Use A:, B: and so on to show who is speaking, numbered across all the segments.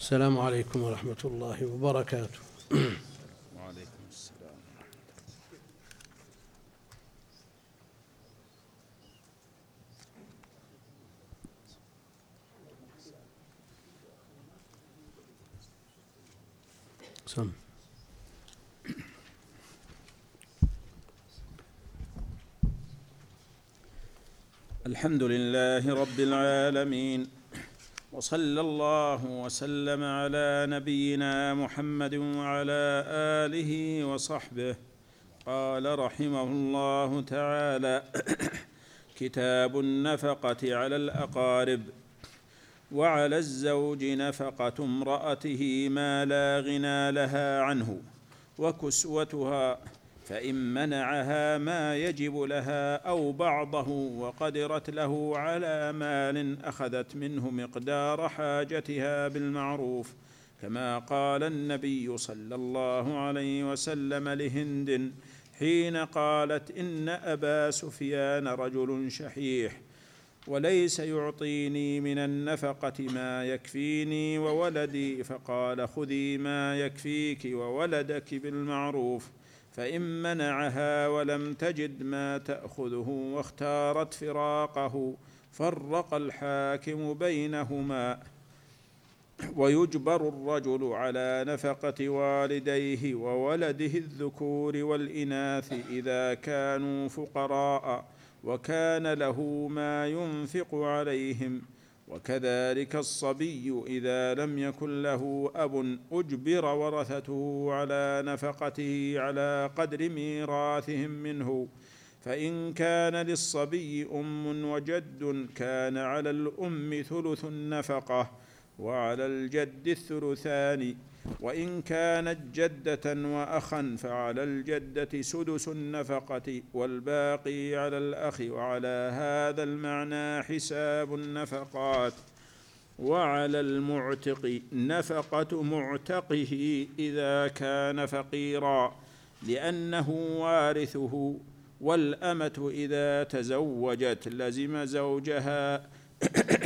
A: السلام عليكم ورحمة الله وبركاته.
B: وعليكم السلام.
A: سم.
B: الحمد لله رب العالمين. وصلى الله وسلم على نبينا محمد وعلى آله وصحبه. قال رحمه الله تعالى كتاب النفقة على الأقارب وعلى الزوج نفقة امرأته ما لا غنى لها عنه وكسوتها فإن منعها ما يجب لها أو بعضه وقدرت له على مال أخذت منه مقدار حاجتها بالمعروف كما قال النبي صلى الله عليه وسلم لهند حين قالت إن أبا سفيان رجل شحيح وليس يعطيني من النفقة ما يكفيني وولدي فقال خذي ما يكفيك وولدك بالمعروف. فإن منعها ولم تجد ما تأخذه واختارت فراقه فرق الحاكم بينهما. ويجبر الرجل على نفقة والديه وولده الذكور والإناث إذا كانوا فقراء وكان له ما ينفق عليهم. وكذلك الصبي إذا لم يكن له أب أجبر ورثته على نفقته على قدر ميراثهم منه فإن كان للصبي أم وجد كان على الأم ثلث النفقة. وعلى الجد الثلثان وإن كانت جدة وأخا فعلى الجدة سدس النفقة والباقي على الأخ وعلى هذا المعنى حساب النفقات. وعلى المعتق نفقة معتقه إذا كان فقيرا لأنه وارثه والأمة إذا تزوجت لزم زوجها.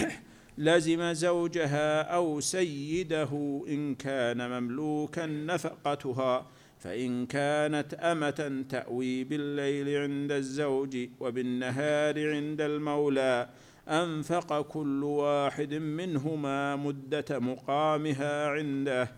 B: لزم زوجها أو سيده إن كان مملوكا نفقتها فإن كانت أمة تأوي بالليل عند الزوج وبالنهار عند المولى أنفق كل واحد منهما مدة مقامها عنده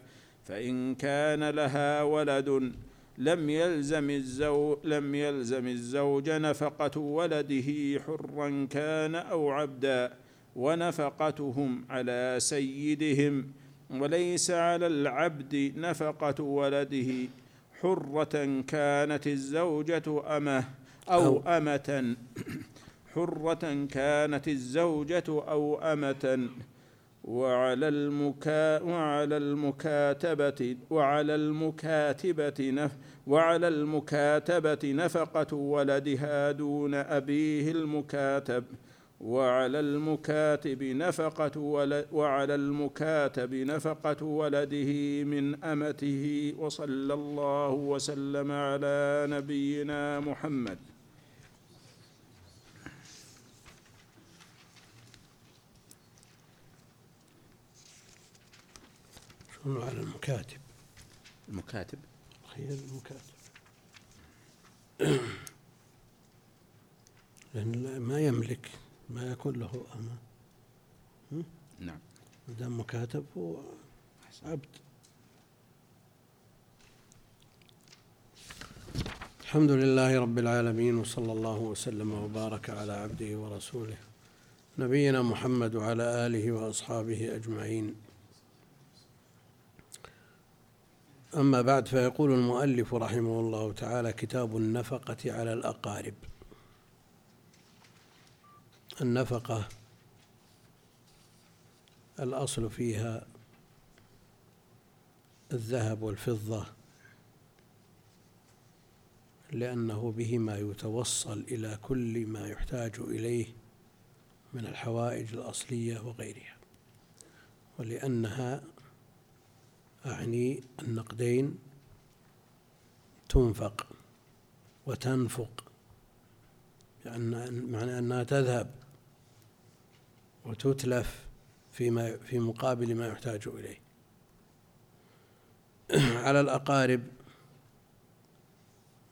B: فإن كان لها ولد لم يلزم الزوج لم يلزم الزوج نفقة ولده حرا كان أو عبدا. ونفقتهم على سيدهم وليس على العبد نفقة ولده. حرة كانت الزوجة أمة أو أمة. حرة كانت الزوجة أو أمة. وعلى المكا وعلى المكاتبة وعلى المكاتبة نف وعلى المكاتبة نفقة ولدها دون أبيه المكاتب. وعلى المكاتب نفقة ولد وعلى المكاتب نفقة ولده من أمته وصلى الله وسلم على نبينا محمد.
A: شنو على المكاتب؟
B: المكاتب؟
A: خير المكاتب. لأن ما يملك ما يكون له أمة
B: نعم.
A: ما دام مكاتب هو عبد. الحمد لله رب العالمين وصلى الله وسلم وبارك على عبده ورسوله نبينا محمد وعلى آله وأصحابه أجمعين. أما بعد فيقول المؤلف رحمه الله تعالى كتاب النفقة على الأقارب. النفقة الأصل فيها الذهب والفضة لأنه بهما يتوصل إلى كل ما يحتاج إليه من الحوائج الأصلية وغيرها. ولأنها أعني النقدين تنفق وتنفق لأن معنى أنها تذهب. وتتلف فيما في مقابل ما يحتاج إليه. على الأقارب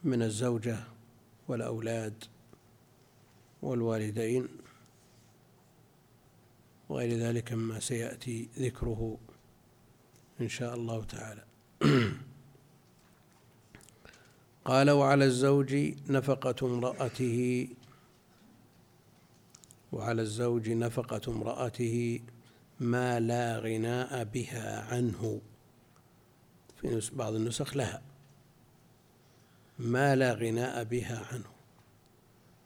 A: من الزوجة والأولاد والوالدين وغير ذلك مما سيأتي ذكره إن شاء الله تعالى. قال وعلى الزوج نفقة امرأته وعلى الزوج نفقة امرأته ما لا غناء بها عنه. في بعض النسخ لها. ما لا غناء بها عنه.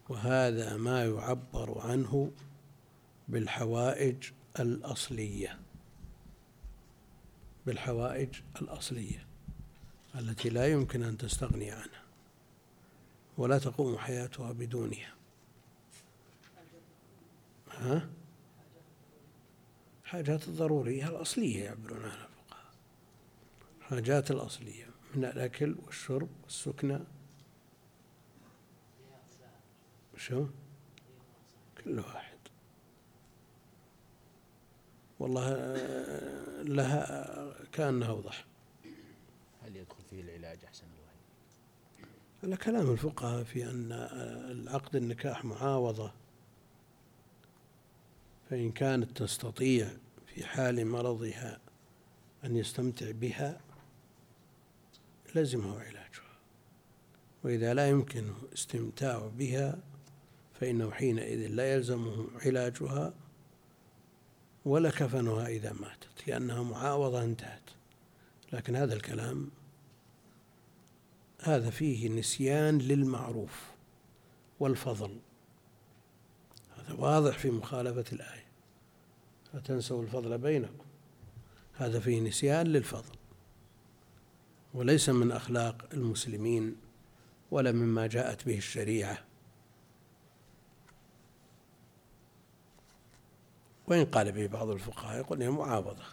A: وهذا ما يعبر عنه بالحوائج الأصلية. بالحوائج الأصلية التي لا يمكن أن تستغني عنها. ولا تقوم حياتها بدونها. ها؟ حاجات الضرورية الأصلية يعبرون عنها الفقهاء. حاجات الأصلية من الأكل والشرب والسكنة. شو؟ كل واحد. والله لها كأنها أوضح
B: هل يدخل فيه العلاج أحسن الله
A: على كلام الفقهاء في أن العقد النكاح معاوضة. فإن كانت تستطيع في حال مرضها أن يستمتع بها لزمه علاجها. وإذا لا يمكن استمتاع بها فإنه حينئذ لا يلزمه علاجها ولا كفنها إذا ماتت لأنها معاوضة انتهت. لكن هذا الكلام هذا فيه نسيان للمعروف والفضل. هذا واضح في مخالفة الآية. لا تنسوا الفضل بينكم. هذا فيه نسيان للفضل وليس من أخلاق المسلمين ولا مما جاءت به الشريعة. وإن قال به بعض الفقهاء يقول هي معاوضة.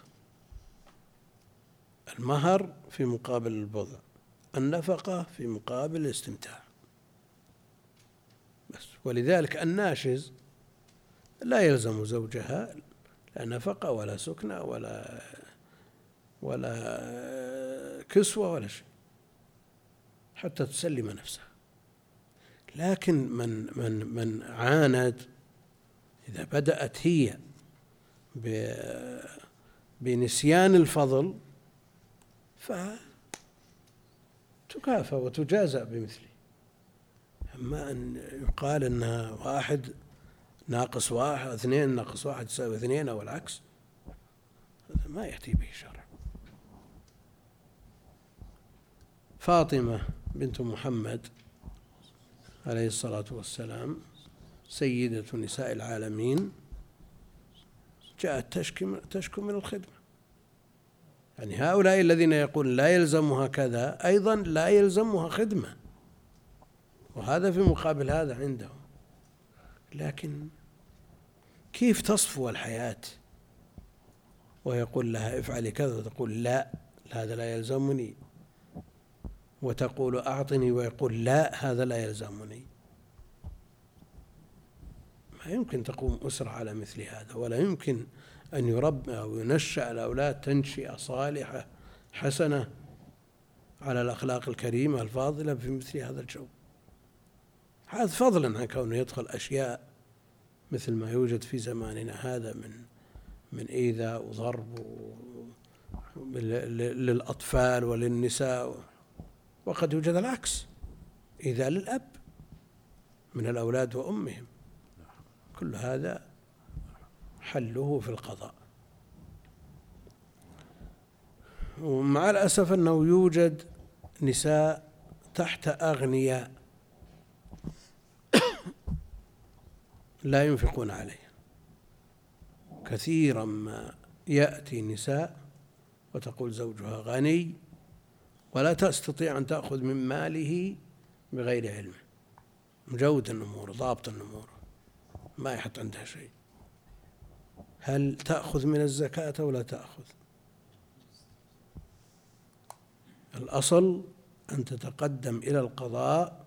A: المهر في مقابل البضع النفقة في مقابل الاستمتاع. بس ولذلك الناشز لا يلزم زوجها لا نفقة ولا سكنة ولا ولا كسوة ولا شيء حتى تسلم نفسها. لكن من من من عاند إذا بدأت هي بنسيان الفضل فتكافى وتجازى بمثله أما أن يقال أنها واحد ناقص واحد اثنين ناقص واحد يساوي اثنين أو العكس. هذا ما يأتي به الشرع فاطمة بنت محمد عليه الصلاة والسلام سيدة نساء العالمين جاءت تشكي تشكو من الخدمة. يعني هؤلاء الذين يقول لا يلزمها كذا أيضا لا يلزمها خدمة. وهذا في مقابل هذا عندهم. لكن كيف تصفو الحياة؟ ويقول لها افعلي كذا وتقول لا هذا لا يلزمني. وتقول أعطني ويقول لا هذا لا يلزمني. ما يمكن تقوم أسرة على مثل هذا ولا يمكن أن يربى أو ينشأ الأولاد تنشئة صالحة حسنة على الأخلاق الكريمة الفاضلة في مثل هذا الجو. هذا فضلا عن كونه يدخل أشياء مثل ما يوجد في زماننا هذا من من إيذاء وضرب للأطفال وللنساء وقد يوجد العكس. إيذاء للأب من الأولاد وأمهم. كل هذا حله في القضاء. ومع الأسف أنه يوجد نساء تحت أغنياء. لا ينفقون عليه. كثيرا ما يأتي نساء وتقول زوجها غني ولا تستطيع أن تأخذ من ماله بغير علمه مجود النمور ضابط النمور ما يحط عندها شيء. هل تأخذ من الزكاة أو لا تأخذ؟ الأصل أن تتقدم إلى القضاء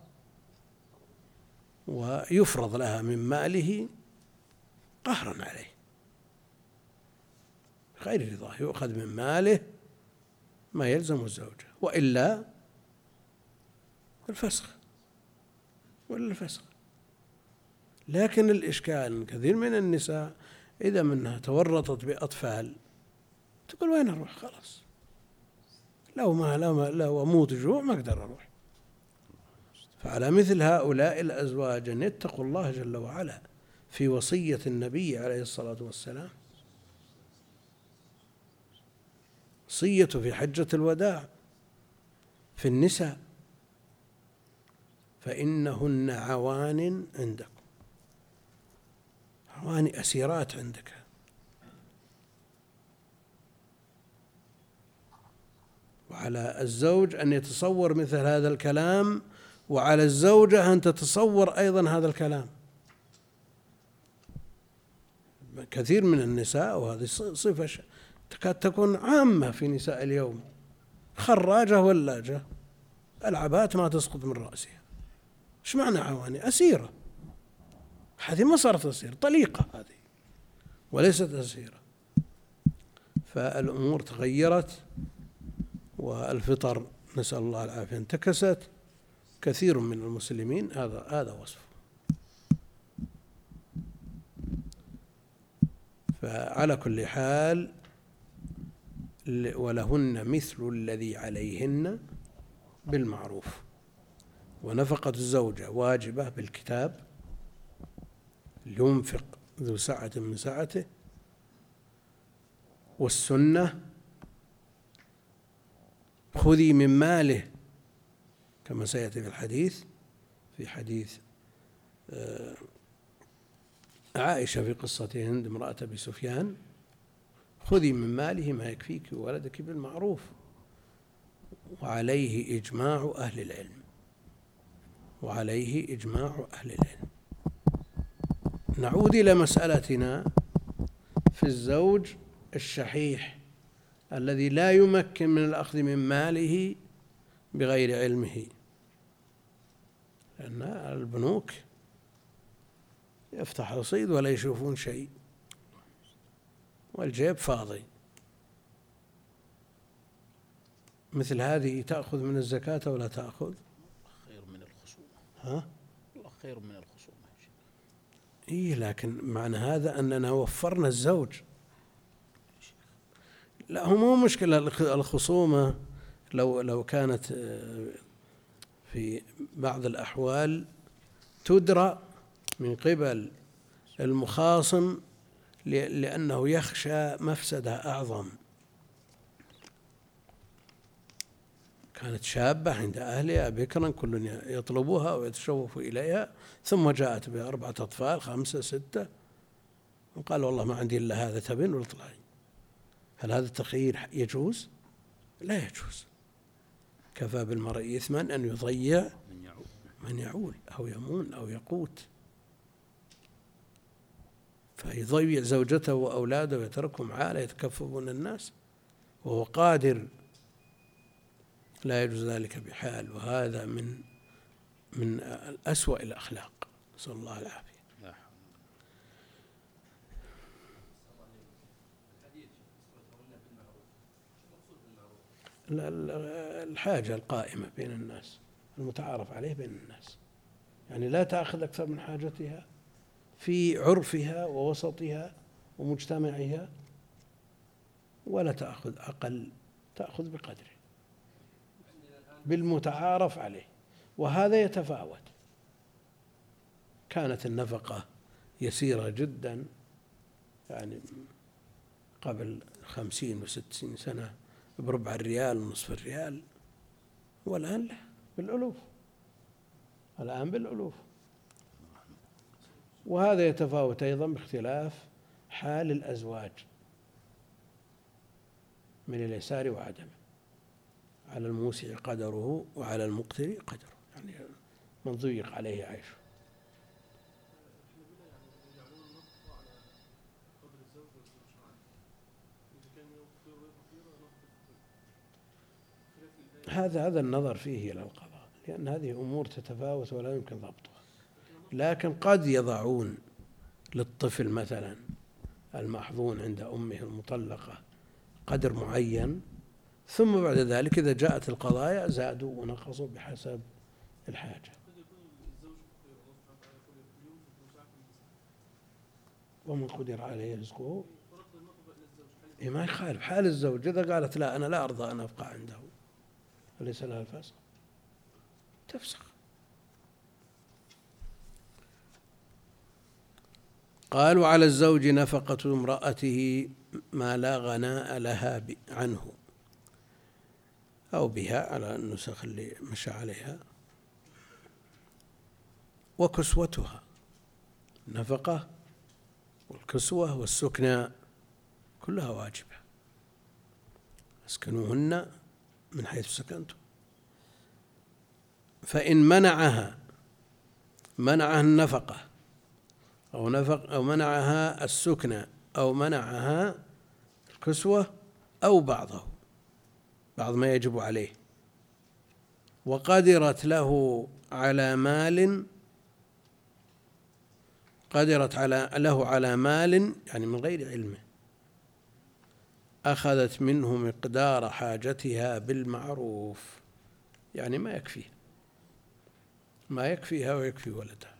A: ويفرض لها من ماله قهرا عليه. غير رضاه يؤخذ من ماله ما يلزم الزوجة وإلا الفسخ ولا الفسخ. لكن الإشكال كثير من النساء إذا منها تورطت بأطفال تقول وين أروح؟ خلاص. لو ما لو, ما لو أموت جوع ما أقدر أروح. فعلى مثل هؤلاء الأزواج أن يتقوا الله جل وعلا في وصية النبي عليه الصلاة والسلام. وصية في حجة الوداع في النساء فإنهن عوان عندكم عوان أسيرات عندك. وعلى الزوج أن يتصور مثل هذا الكلام وعلى الزوجة أن تتصور أيضا هذا الكلام. كثير من النساء وهذه صفة تكاد تكون عامة في نساء اليوم. خراجة ولاجة. العبات ما تسقط من رأسها. إيش معنى عواني؟ أسيرة. هذه ما صارت أسيرة طليقة هذه. وليست أسيرة. فالأمور تغيرت والفطر نسأل الله العافية انتكست. كثير من المسلمين هذا هذا وصفه فعلى كل حال ولهن مثل الذي عليهن بالمعروف. ونفقة الزوجة واجبة بالكتاب. لينفق ذو سعة من سعته. والسنة خذي من ماله كما سيأتي في الحديث في حديث آه، عائشة في قصة هند امرأة أبي سفيان خذي من ماله ما يكفيك وولدك بالمعروف وعليه إجماع أهل العلم وعليه إجماع أهل العلم. نعود إلى مسألتنا في الزوج الشحيح الذي لا يمكن من الأخذ من ماله بغير علمه. لأن البنوك يفتح رصيد ولا يشوفون شيء. والجيب فاضي. مثل هذه تأخذ من الزكاة ولا تأخذ؟
B: خير من الخصومة
A: ها؟
B: والله خير من الخصومة
A: إيه لكن معنى هذا أننا وفرنا الزوج. لا هو مو مشكلة الخصومة. لو لو كانت آه، في بعض الأحوال تدرى من قبل المخاصم لأنه يخشى مفسدة أعظم. كانت شابة عند أهلها بكرا كل يطلبها ويتشوف إليها ثم جاءت بأربعة أطفال خمسة ستة وقال والله ما عندي إلا هذا تبن واطلعي هل هذا التخيير يجوز؟ لا يجوز. كفى بالمرء إثما أن يضيع من يعول أو يمون أو يقوت. فيضيع زوجته وأولاده ويتركهم عالة يتكففون الناس وهو قادر. لا يجوز ذلك بحال. وهذا من من أسوأ الأخلاق. نسأل الله العافية. الحاجة القائمة بين الناس المتعارف عليه بين الناس. يعني لا تأخذ أكثر من حاجتها في عرفها ووسطها ومجتمعها ولا تأخذ أقل تأخذ بقدره بالمتعارف عليه. وهذا يتفاوت. كانت النفقة يسيرة جدا يعني قبل خمسين وستين سنة بربع الريال ونصف الريال. والآن لا بالألوف. الآن بالألوف. وهذا يتفاوت أيضا باختلاف حال الأزواج من اليسار وعدمه على الموسع قدره وعلى المقتر قدره. يعني من ضيق عليه عيشه هذا هذا النظر فيه إلى القضاء لأن هذه أمور تتفاوت ولا يمكن ضبطها. لكن قد يضعون للطفل مثلا المحظون عند أمه المطلقة قدر معين ثم بعد ذلك إذا جاءت القضايا زادوا ونقصوا بحسب الحاجة. ومن قدر عليه رزقه إيه ما يخالف. حال الزوج إذا قالت لا أنا لا أرضى أن أبقى عنده. أليس لها الفسخ تفسخ. قالوا على الزوج نفقة امرأته ما لا غناء لها عنه أو بها على النسخ اللي مشى عليها. وكسوتها نفقة والكسوة والسكنى كلها واجبة. أسكنوهن من حيث سكنتم فإن منعها منعها النفقة أو نفق أو منعها السكنى أو منعها الكسوة أو بعضه بعض ما يجب عليه. وقدرت له على مال قدرت على له على مال يعني من غير علمه أخذت منه مقدار حاجتها بالمعروف. يعني ما يكفيه ما يكفيها ويكفي ولدها.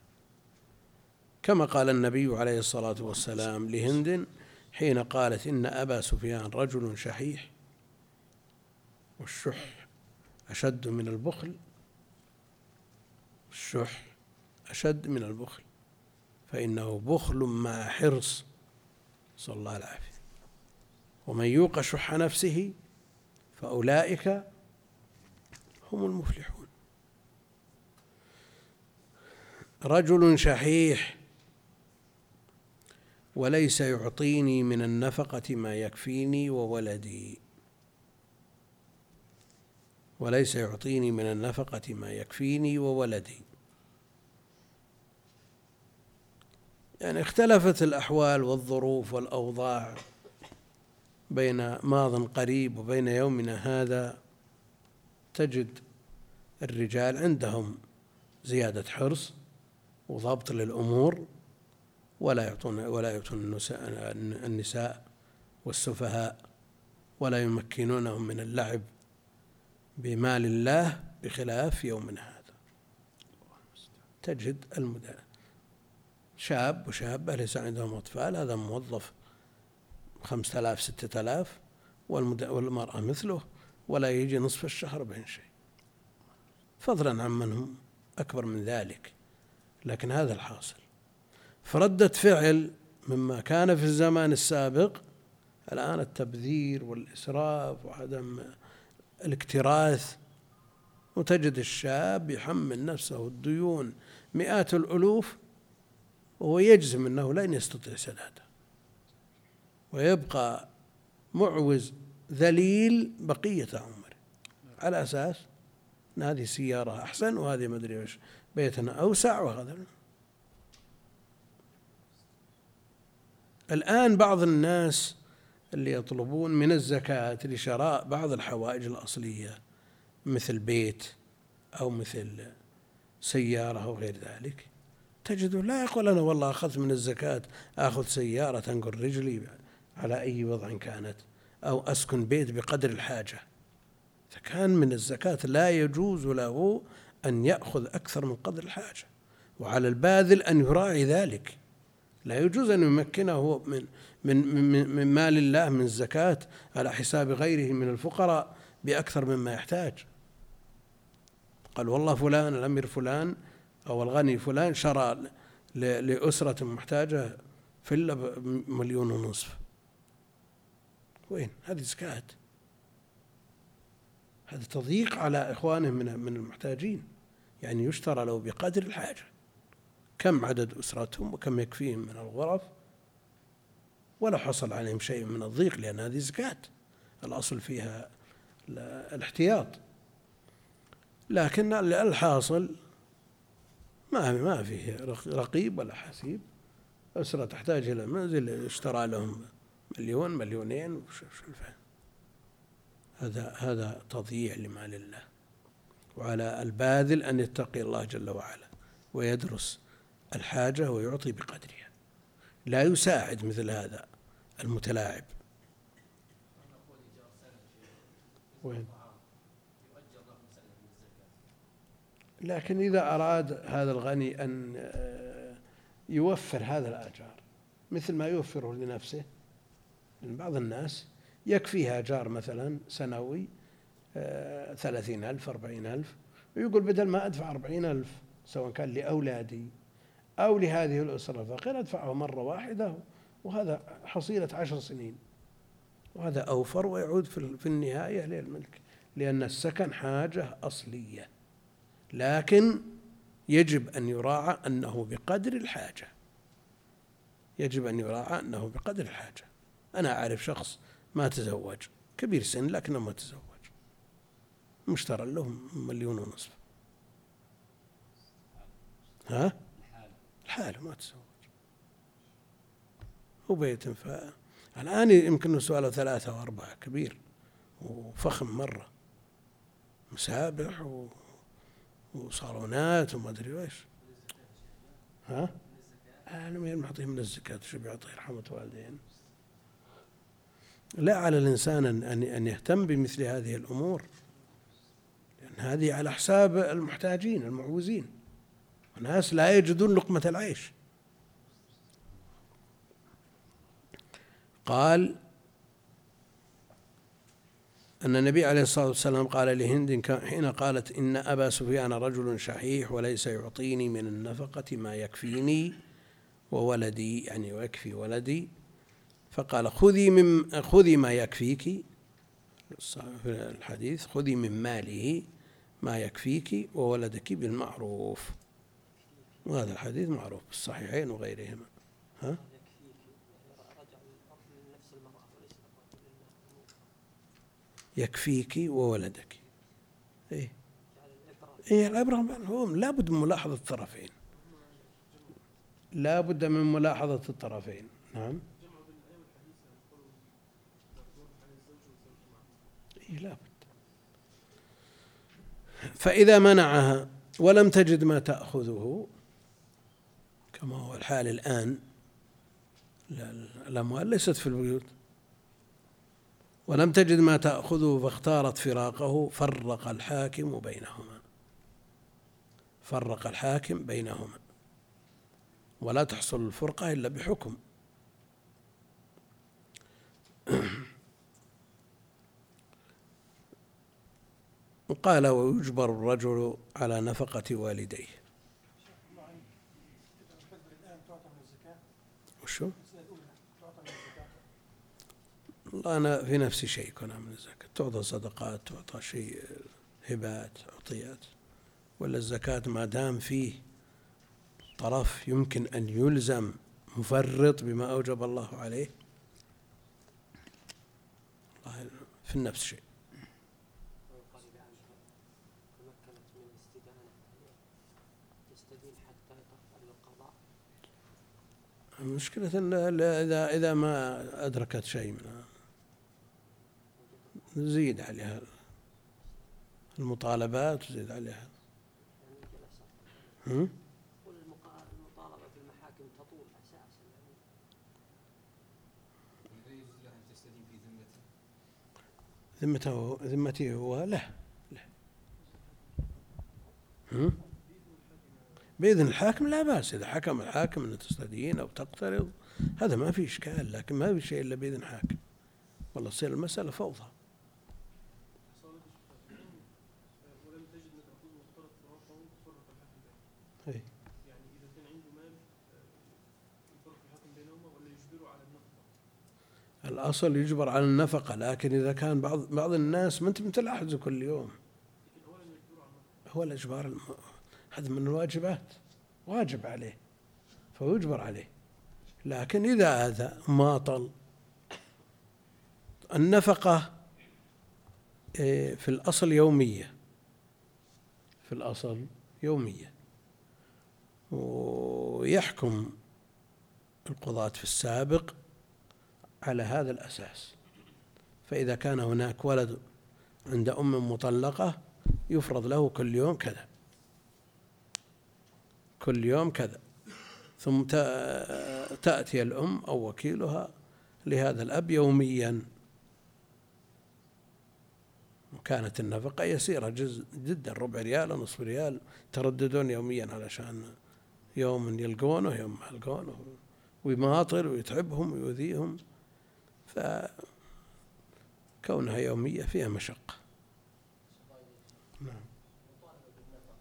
A: كما قال النبي عليه الصلاة والسلام لهند حين قالت إن أبا سفيان رجل شحيح والشح أشد من البخل. الشح أشد من البخل. فإنه بخل مع حرص. صلى الله العافية ومن يوق شح نفسه فأولئك هم المفلحون. رجل شحيح وليس يعطيني من النفقة ما يكفيني وولدي. وليس يعطيني من النفقة ما يكفيني وولدي. يعني اختلفت الأحوال والظروف والأوضاع. بين ماض قريب وبين يومنا هذا تجد الرجال عندهم زيادة حرص وضبط للأمور ولا يعطون ولا يعطون النساء والسفهاء ولا يمكنونهم من اللعب بمال الله بخلاف يومنا هذا. تجد المدى شاب وشابة ليس عندهم أطفال؟ هذا موظف خمسة آلاف ستة آلاف والمرأة مثله ولا يجي نصف الشهر بين شيء. فضلا عن من هم أكبر من ذلك لكن هذا الحاصل. فردة فعل مما كان في الزمان السابق الآن التبذير والإسراف وعدم الاكتراث وتجد الشاب يحمل نفسه الديون مئات الألوف وهو يجزم أنه لن يستطيع سدادها ويبقى معوز ذليل بقية عمره على أساس أن هذه سيارة أحسن وهذه ما أدري وش بيتنا أوسع وهذا. الآن بعض الناس اللي يطلبون من الزكاة لشراء بعض الحوائج الأصلية مثل بيت أو مثل سيارة أو غير ذلك تجده لا يقول أنا والله أخذت من الزكاة آخذ سيارة تنقل رجلي. على أي وضع كانت أو أسكن بيت بقدر الحاجة. إذا كان من الزكاة لا يجوز له أن يأخذ أكثر من قدر الحاجة وعلى الباذل أن يراعي ذلك. لا يجوز أن يمكنه من من من, من مال الله من الزكاة على حساب غيره من الفقراء بأكثر مما يحتاج. قال والله فلان الأمير فلان أو الغني فلان شرى لأسرة محتاجة فيلا بمليون ونصف. وين؟ هذه زكاة هذا تضييق على إخوانه من من المحتاجين. يعني يشترى له بقدر الحاجة. كم عدد أسرتهم وكم يكفيهم من الغرف؟ ولا حصل عليهم شيء من الضيق لأن هذه زكاة الأصل فيها الاحتياط. لكن الحاصل ما ما فيه رقيب ولا حسيب. أسرة تحتاج إلى منزل اشترى لهم مليون مليونين وش هذا هذا تضييع لمال الله. وعلى الباذل أن يتقي الله جل وعلا ويدرس الحاجة ويعطي بقدرها. لا يساعد مثل هذا المتلاعب. وين؟ لكن إذا أراد هذا الغني أن آه، يوفر هذا الآجار مثل ما يوفره لنفسه بعض الناس يكفيها جار مثلا سنوي آه، ثلاثين ألف أربعين ألف ويقول بدل ما أدفع أربعين ألف سواء كان لأولادي أو لهذه الأسرة الفقيرة أدفعه مرة واحدة وهذا حصيلة عشر سنين. وهذا أوفر ويعود في النهاية للملك لأن السكن حاجة أصلية. لكن يجب أن يراعى أنه بقدر الحاجة. يجب أن يراعى أنه بقدر الحاجة. أنا أعرف شخص ما تزوج كبير سن لكنه ما تزوج. مشترى له مليون ونصف. ها؟ الحالة ما تزوج. هو بيت ف الآن يمكن سؤاله ثلاثة أو أربعة كبير وفخم مرة. مسابح و... وصالونات وما أدري وإيش. ها؟ أنا معطيه من الزكاة شو بيعطيه؟ رحمة والدين لا على الإنسان أن أن يهتم بمثل هذه الأمور لأن هذه على حساب المحتاجين المعوزين. الناس لا يجدون لقمة العيش. قال أن النبي عليه الصلاة والسلام قال لهند حين قالت إن أبا سفيان رجل شحيح وليس يعطيني من النفقة ما يكفيني وولدي يعني ويكفي ولدي. فقال خذي من خذي ما يكفيك. في الحديث خذي من ماله ما يكفيك وولدك بالمعروف. وهذا الحديث معروف في الصحيحين وغيرهما. ها؟ يكفيك وولدك. إيه. إيه العبرة لابد من ملاحظة الطرفين. لابد من ملاحظة الطرفين. نعم. لابد فإذا منعها ولم تجد ما تأخذه كما هو الحال الآن الأموال ليست في البيوت. ولم تجد ما تأخذه فاختارت فراقه فرق الحاكم بينهما. فرق الحاكم بينهما. ولا تحصل الفرقة إلا بحكم. قال ويجبر الرجل على نفقة والديه. وشو؟ والله أنا في نفسي شيء كنا من الزكاة. تعطى صدقات تعطى شيء هبات عطيات ولا الزكاة ما دام فيه طرف يمكن أن يلزم مفرط بما أوجب الله عليه. في النفس شيء. مشكلة إذا إذا ما أدركت شيء منها زيد عليها المطالبات زيد عليها
C: هم؟ المطالبة في المحاكم تطول أساسا
A: ذمته ذمته هو له له هم؟ بإذن الحاكم لا بأس إذا حكم الحاكم أن تستدين أو تقترض هذا ما في إشكال لكن ما في شيء إلا بإذن الحاكم. والله تصير المسألة فوضى.
D: اذا النفقه
A: الأصل يجبر على النفقة لكن إذا كان بعض بعض الناس ما بتلاحظه كل يوم. هو الإجبار الم... هذا من الواجبات واجب عليه فيجبر عليه. لكن إذا هذا ماطل النفقة إيه، في الأصل يومية. في الأصل يومية. ويحكم القضاة في السابق على هذا الأساس. فإذا كان هناك ولد عند أم مطلقة يفرض له كل يوم كذا. كل يوم كذا. ثم تأتي الأم أو وكيلها لهذا الأب يوميا. كانت النفقة يسيرة جزء جدا ربع ريال أو نصف ريال ترددون يوميا علشان يوم يلقونه يوم ما يلقونه ويماطل ويتعبهم ويؤذيهم. فكونها يومية فيها مشقة نعم
C: المطالبة بالنفقة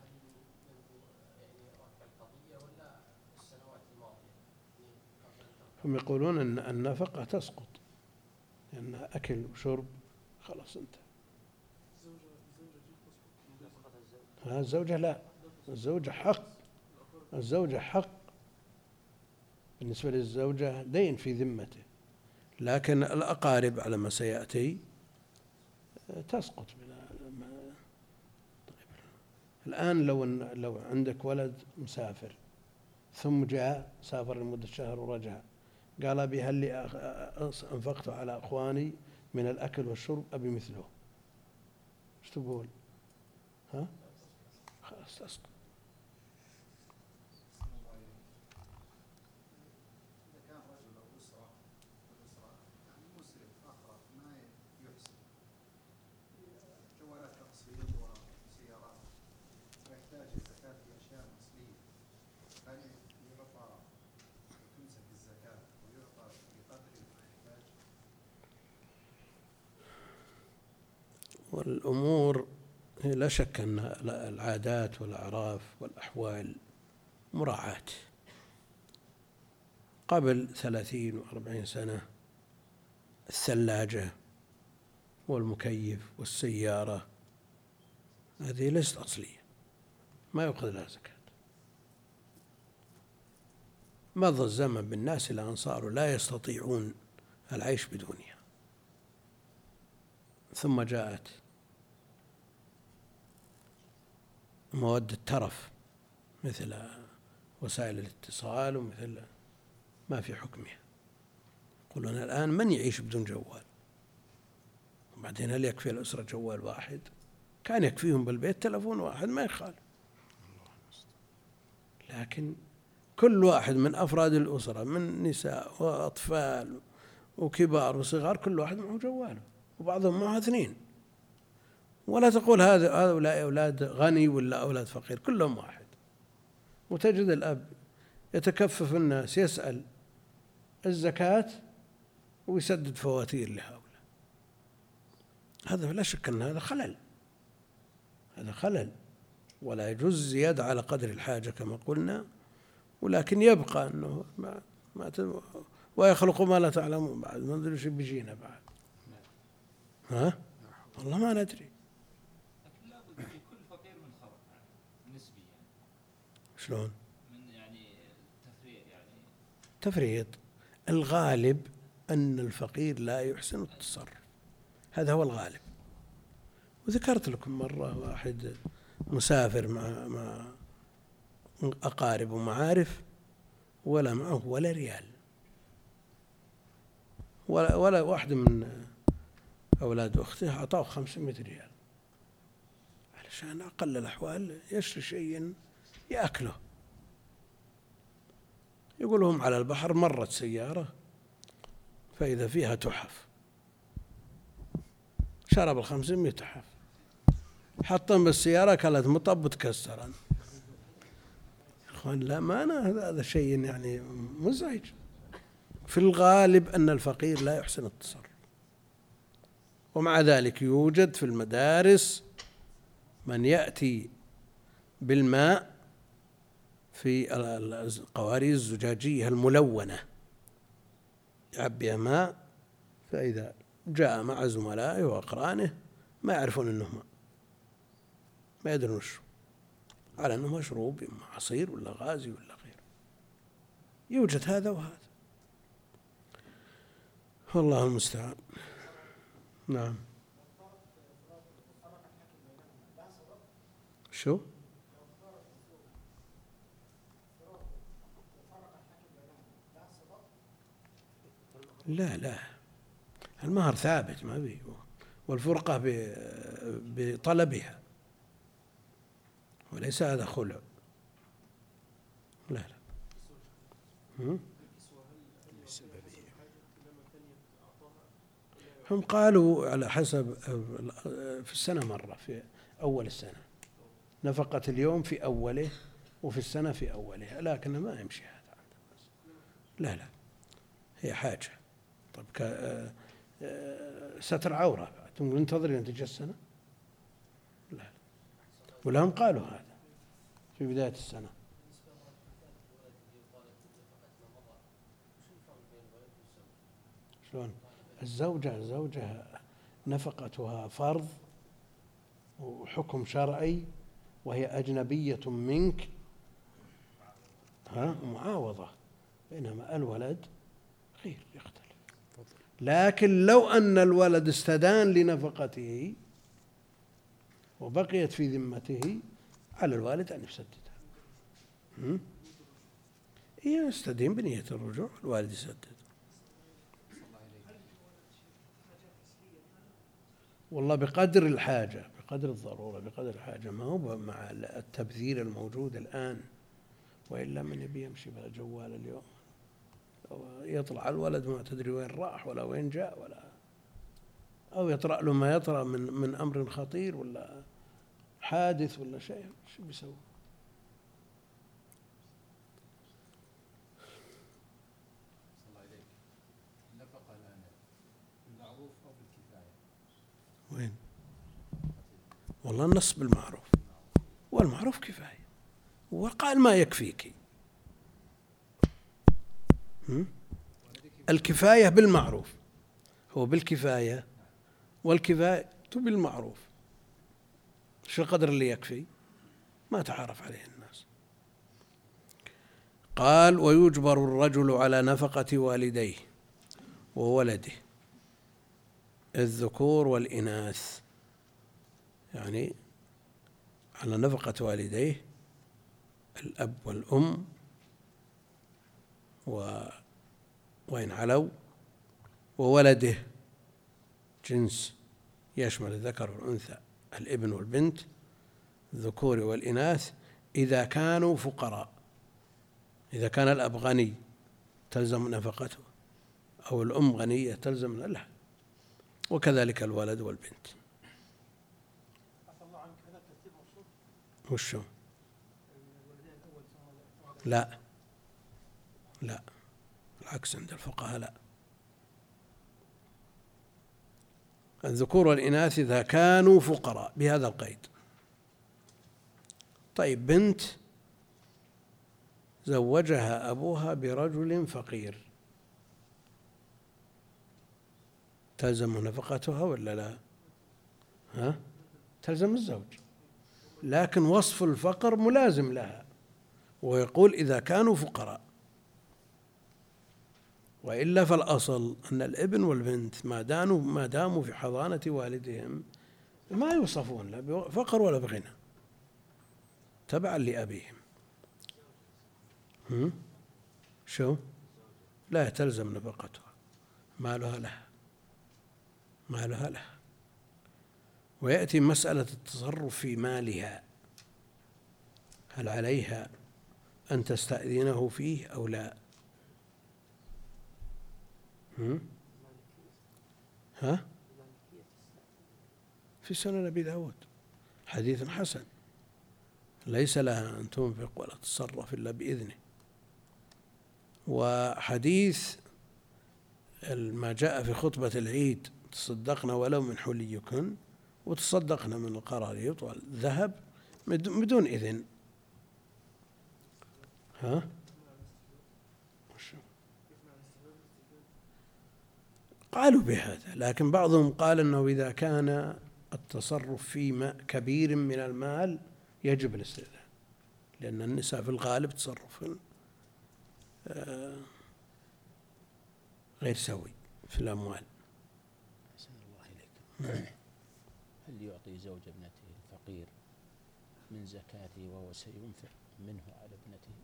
C: هل منذ يعني رفع القضية ولا السنوات الماضية؟ يعني قبل أن ترفع
A: هم يقولون أن النفقة تسقط. لأن أكل وشرب خلاص انتهى. الزوجة لا. الزوجة حق. الزوجة حق. بالنسبة للزوجة دين في ذمته. لكن الأقارب على ما سيأتي تسقط ما. طيب. الآن لو لو عندك ولد مسافر ثم جاء سافر لمدة شهر ورجع قال أبي هل أنفقت على إخواني من الأكل والشرب أبي مثله إيش تقول؟ ها؟ خلاص تسقط
E: إذا كان رجل أو أسرة الأسرة يعني مسرف أخرى ما يحسن جوالات تقسيط وسيارات ويحتاج الزكاة في أشياء أصلية هل يعطى تمسك الزكاة ويعطى بقدر ما يحتاج
A: والأمور هي لا شك أن العادات والأعراف والأحوال مراعاة. قبل ثلاثين وأربعين سنة الثلاجة والمكيف والسيارة هذه ليست أصلية ما يؤخذ لها زكاة. مضى الزمن بالناس إلى أن صاروا لا يستطيعون العيش بدونها. ثم جاءت مواد الترف مثل وسائل الاتصال ومثل ما في حكمها. يقولون الآن من يعيش بدون جوال؟ وبعدين هل يكفي الأسرة جوال واحد؟ كان يكفيهم بالبيت تلفون واحد ما يخالف. لكن كل واحد من أفراد الأسرة من نساء وأطفال وكبار وصغار كل واحد معه جواله وبعضهم معه اثنين. ولا تقول هذا هؤلاء أولاد غني ولا أولاد فقير كلهم واحد. وتجد الأب يتكفف الناس يسأل الزكاة ويسدد فواتير لهؤلاء. هذا لا شك أن هذا خلل. هذا خلل. ولا يجوز الزيادة على قدر الحاجة كما قلنا ولكن يبقى أنه ما ما ويخلق ما لا تعلمون بعد. ما ندري إيش بيجينا بعد. ها؟ والله ما ندري
F: لكن لابد في كل فقير من خرق نسبي يعني
A: شلون؟
F: من يعني تفريع يعني.
A: تفريط. الغالب أن الفقير لا يحسن التصرف. هذا هو الغالب. وذكرت لكم مرة واحد مسافر مع مع أقارب ومعارف ولا معه ولا ريال. ولا ولا واحد من أولاد أخته أعطاه 500 ريال. علشان أقل الأحوال يشتري شيء يأكله. يقول هم على البحر مرت سيارة فإذا فيها تحف. شرب الخمسمية تحف. حطهم بالسيارة كانت مطب وتكسر. إخوان لا ما أنا هذا شيء يعني مزعج. في الغالب أن الفقير لا يحسن التصرف. ومع ذلك يوجد في المدارس من يأتي بالماء في ال- ال- القوارير الزجاجية الملونة. يعبيها ماء فإذا جاء مع زملائه وأقرانه ما يعرفون أنه ماء. ما يدرون وش. على أنه مشروب عصير ولا غازي ولا غيره. يوجد هذا وهذا. والله المستعان. نعم. شو؟ لا لا. المهر ثابت ما به والفرقة بطلبها. وليس هذا خلع. لا لا. هم؟ هم قالوا على حسب في السنة مرة في أول السنة. نفقة اليوم في أوله وفي السنة في أولها لكن ما يمشي هذا. لا لا. هي حاجة. طيب. آه، آه، ستر عورة. تقول انتظري نتيجة السنة؟ لا. ولا هم قالوا هذا في بداية السنة. شلون؟ الزوجة الزوجة نفقتها فرض وحكم شرعي وهي أجنبية منك. ها؟ معاوضة. بينما الولد غير يختلف لكن لو أن الولد استدان لنفقته وبقيت في ذمته على الوالد أن يسددها هي يستدين بنية الرجوع الوالد يسدد. والله بقدر الحاجة بقدر الضرورة بقدر الحاجة. ما هو مع التبذير الموجود الآن وإلا من يبي يمشي بلا جوال اليوم؟ يطلع الولد ما تدري وين راح ولا وين جاء ولا أو يطرأ له ما يطرأ من من أمر خطير ولا حادث ولا شيء شو بيسوي؟ وين؟ والله النص بالمعروف والمعروف كفاية وقال ما يكفيك الكفاية بالمعروف. هو بالكفاية والكفاية بالمعروف. شو القدر اللي يكفي؟ ما تعرف عليه الناس. قال ويجبر الرجل على نفقة والديه وولده. الذكور والإناث. يعني على نفقة والديه الأب والأم و وإن علوا وولده جنس يشمل الذكر والأنثى الابن والبنت الذكور والإناث إذا كانوا فقراء. إذا كان الأب غني تلزم نفقته أو الأم غنية تلزم لها وكذلك الولد والبنت. وشو لا. لا العكس عند الفقهاء لا. الذكور والإناث إذا كانوا فقراء بهذا القيد. طيب بنت زوجها أبوها برجل فقير. تلزم نفقتها ولا لا؟ ها؟ تلزم الزوج. لكن وصف الفقر ملازم لها. ويقول إذا كانوا فقراء. وإلا فالأصل أن الإبن والبنت ما داموا ما داموا في حضانة والدهم ما يوصفون لا بفقر ولا بغنى تبعا لأبيهم. هم؟ شو؟ لا تلزم نفقتها. مالها لها مالها لها ويأتي مسألة التصرف في مالها. هل عليها أن تستأذنه فيه أو لا؟ ها في سنن أبي داود. حديث حسن. ليس لها أن تنفق ولا تتصرف إلا بإذنه. وحديث ما جاء في خطبة العيد تصدقنا ولو من حليكن وتصدقنا من القراريط والذهب بدون إذن. ها قالوا بهذا لكن بعضهم قال إنه إذا كان التصرف في كبير من المال يجب الاستئذان لأن النساء في الغالب تصرف آه، غير سوي في الأموال.
B: أحسن الله إليك. هل يعطي زوج ابنته الفقير من زكاته وهو سينفق منه على ابنته؟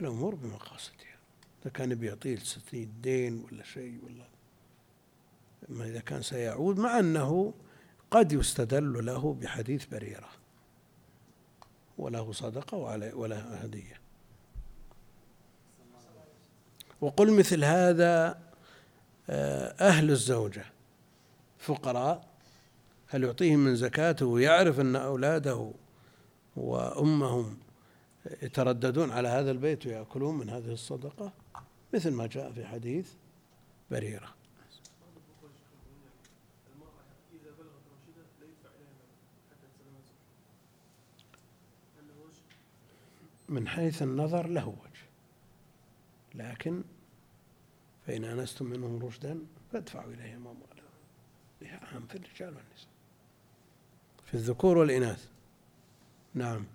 A: الأمور بمقاصدها إذا كان بيعطيه لستين دين ولا شيء ولا إذا كان سيعود مع أنه قد يستدل له بحديث بريرة. وله صدقة وله هدية. وقل مثل هذا آه، أهل الزوجة فقراء هل يعطيهم من زكاته؟ ويعرف أن أولاده وأمهم يترددون على هذا البيت ويأكلون من هذه الصدقة؟ مثل ما جاء في حديث بريرة
D: بعض الفقهاء يقولون يعني المرأة إذا بلغت راشدة لا يدفع إليها مال حتى تسلم زوجها هل له وجه؟
A: من حيث النظر له وجه. لكن فإن آنستم منهم رشدا فادفعوا إليهم أموالهم. بها عام في الرجال والنساء. في الذكور والإناث. نعم.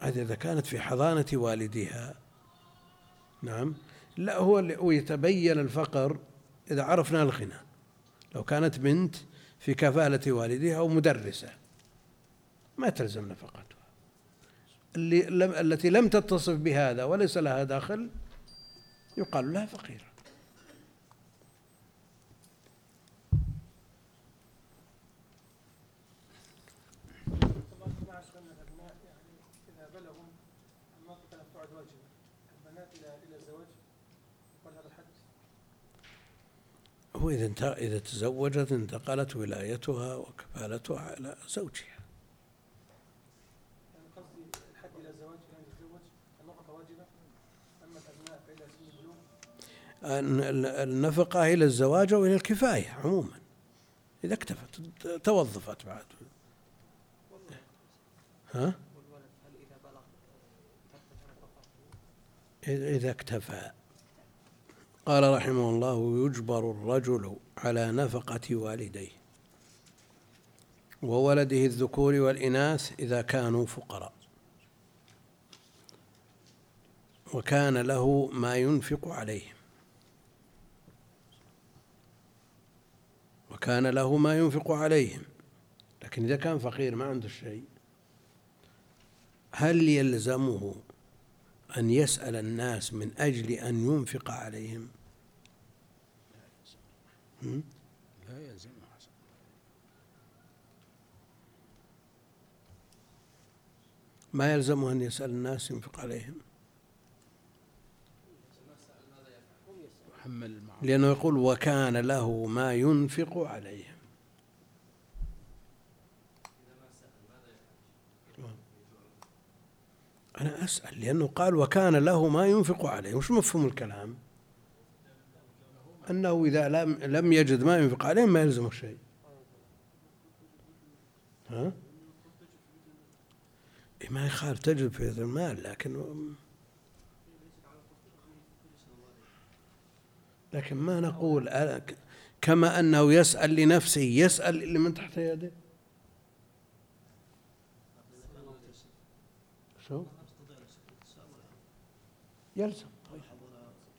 A: هذه إذا كانت في حضانة والدها نعم. لا هو ويتبين الفقر إذا عرفنا الغنى. لو كانت بنت في كفالة والدها أو مدرسة ما تلزم نفقتها اللي لم التي لم تتصف بهذا وليس لها دخل يقال لها فقيرة
C: طبعا مع سن الابناء يعني اذا بلغوا المنطقة لم تعد واجبه البنات إلى إلى الزواج يقال هذا الحد
A: هو إذا إذا تزوجت انتقلت ولايتها وكفالتها على زوجها.
C: يعني قصدي الحد إلى الزواج
A: ال- النفقة إلى الزواج أو إلى الكفاية عموما. إذا اكتفت توظفت بعد. ها؟ إذا اكتفى. قال رحمه الله يجبر الرجل على نفقة والديه وولده الذكور والإناث إذا كانوا فقراء. وكان له ما ينفق عليهم وكان له ما ينفق عليهم لكن إذا كان فقير ما عنده شيء هل يلزمه أن يسأل الناس من أجل أن ينفق عليهم؟ هم؟
B: لا يلزم حسن
A: ما يلزمه أن يسأل الناس ينفق عليهم؟ لأنه يقول وكان له ما ينفق عليهم. أنا أسأل لأنه قال وكان له ما ينفق عليه وش مفهوم الكلام؟ أنه إذا لم لم يجد ما ينفق عليهم ما يلزمه شيء. ها؟ إيه ما يخالف تجد في المال لكن لكن ما نقول كما أنه يسأل لنفسه يسأل لمن تحت يده. شو؟ يلزم يلزم لأن لأن النفقة واجبة
G: ما يظهر من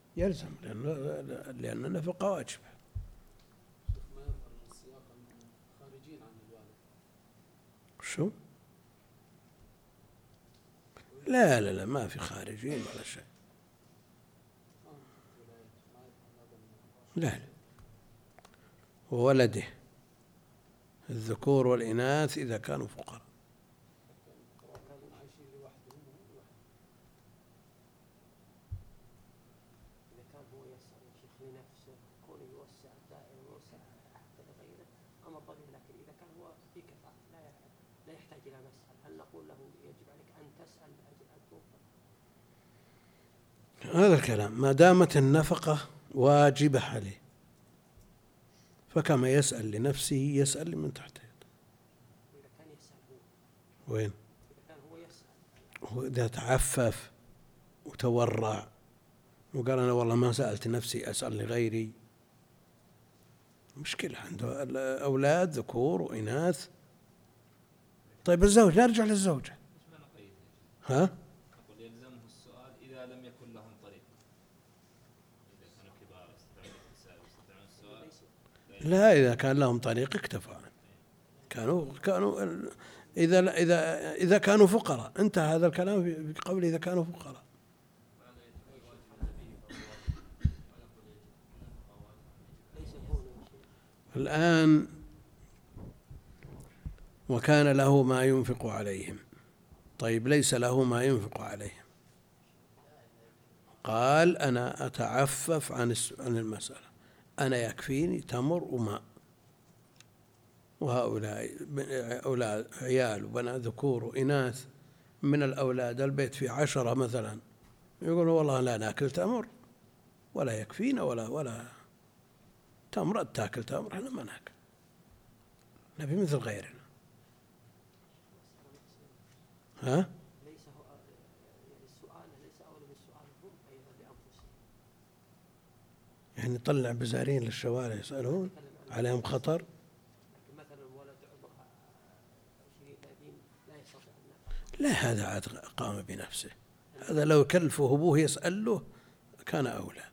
G: السياق انهم خارجين عن الوالد
A: شو؟ لا لا لا ما في خارجين ولا شيء. لا لا. وولده الذكور والإناث إذا كانوا فقراء
G: كانوا عايشين لوحدهم ولوحدهم
C: اذا كان هو يسال يا شيخ لنفسه كونه يوسع الدائره ويوسع حتى لغيره أمر طبيعي لكن إذا كان هو في كفاءة لا لا يحتاج إلى مسال هل نقول له يجب عليك أن تسأل لأجل أن توفق
A: هذا الكلام. ما دامت النفقة واجبة عليه فكما يسأل لنفسه يسأل لمن تحت يده.
C: اذا كان يسأل هو.
A: وين؟
C: إذا كان هو يسأل.
A: هو إذا تعفف وتورع. وقال أنا والله ما سألت نفسي أسأل لغيري مشكلة عنده أولاد ذكور وإناث طيب الزوج نرجع للزوجة؟ ها
F: يلزمه السؤال إذا لم يكن لهم طريق. كانوا كبار يستطيعون السؤال.
A: لا إذا كان لهم طريق اكتفى كانوا كانوا إذا إذا إذا كانوا فقراء انتهى هذا الكلام في في قول إذا كانوا فقراء
C: ليس هو يا شيخ
A: الآن وكان له ما ينفق عليهم. طيب ليس له ما ينفق عليهم. قال أنا أتعفف عن عن المسألة. أنا يكفيني تمر وماء وهؤلاء أولاد عيال وبنات ذكور وإناث من الأولاد البيت فيه عشرة مثلا يقولوا والله لا ناكل تمر ولا يكفينا ولا ولا تمر تأكل تمر إحنا ما نأكل. نبي مثل غيرنا. ها؟
C: ليس هو السؤال ليس لأنفسهم
A: يعني يطلع بزارين للشوارع يسألون عليهم خطر؟
C: لكن مثلا ولد عمره 20 30 لا
A: هذا عاد قام بنفسه. هذا لو كلفه أبوه يسأل له كان أولى.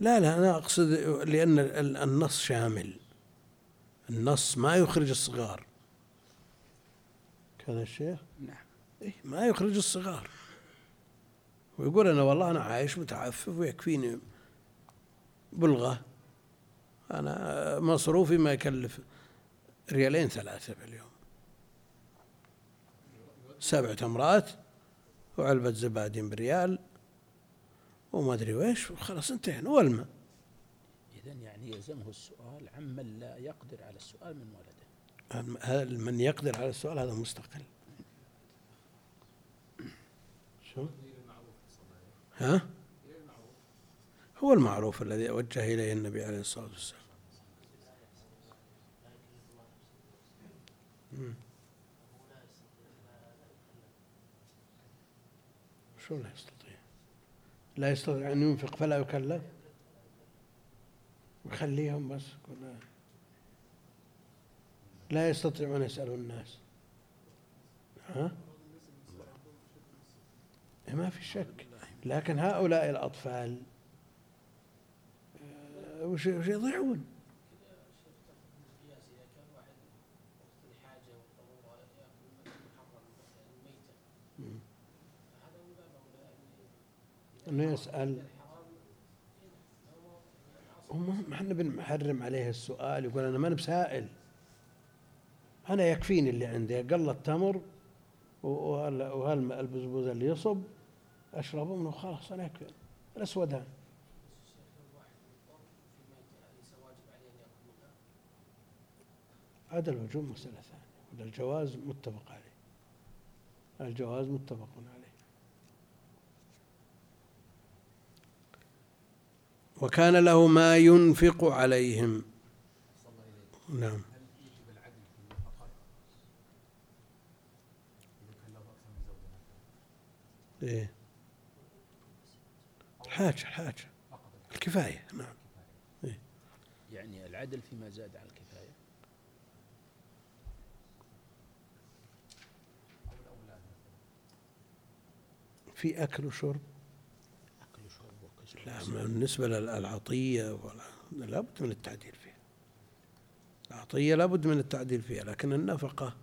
A: لا لا أنا أقصد لأن ال- النص شامل. النص ما يخرج الصغار. كذا الشيخ؟
B: نعم.
A: إيه ما يخرج الصغار. ويقول أنا والله أنا عايش متعفف ويكفيني بلغة. أنا مصروفي ما يكلف ريالين ثلاثة في اليوم سبع تمرات وعلبة زبادي بريال. وما أدري ويش وخلاص انتهينا. والماء
B: إذا يعني يلزمه السؤال عمن لا يقدر على السؤال من ولده.
A: هل من يقدر على السؤال؟ هذا مستقل. شو؟ ها؟ هو المعروف الذي وجه إليه النبي عليه الصلاة والسلام. شو لا يستطيع؟ لا يستطيع أن ينفق فلا يكلف. ويخليهم بس. كلها لا يستطيعون يسألوا الناس. ها؟ ما في شك. لكن هؤلاء الأطفال آه، وش يضيعون؟ إنه يسأل. هم ما إحنا بنحرم عليه السؤال يقول أنا ماني بسائل. أنا يكفيني اللي عندي. أقل التمر وهالبزبوز اللي يصب أشربه منه خلاص أنا يكفي. الاسودان هذا. الوجوب مسألة ثانية الجواز متفق عليه. الجواز متفق عليه. وكان له ما ينفق عليهم. نعم. إيه. الحاجة الحاجة الكفاية. نعم.
B: يعني العدل فيما زاد على الكفاية.
A: في أكل وشرب؟ لا بالنسبة للعطية ولا لابد من التعديل فيها. العطية لابد من التعديل فيها لكن النفقة.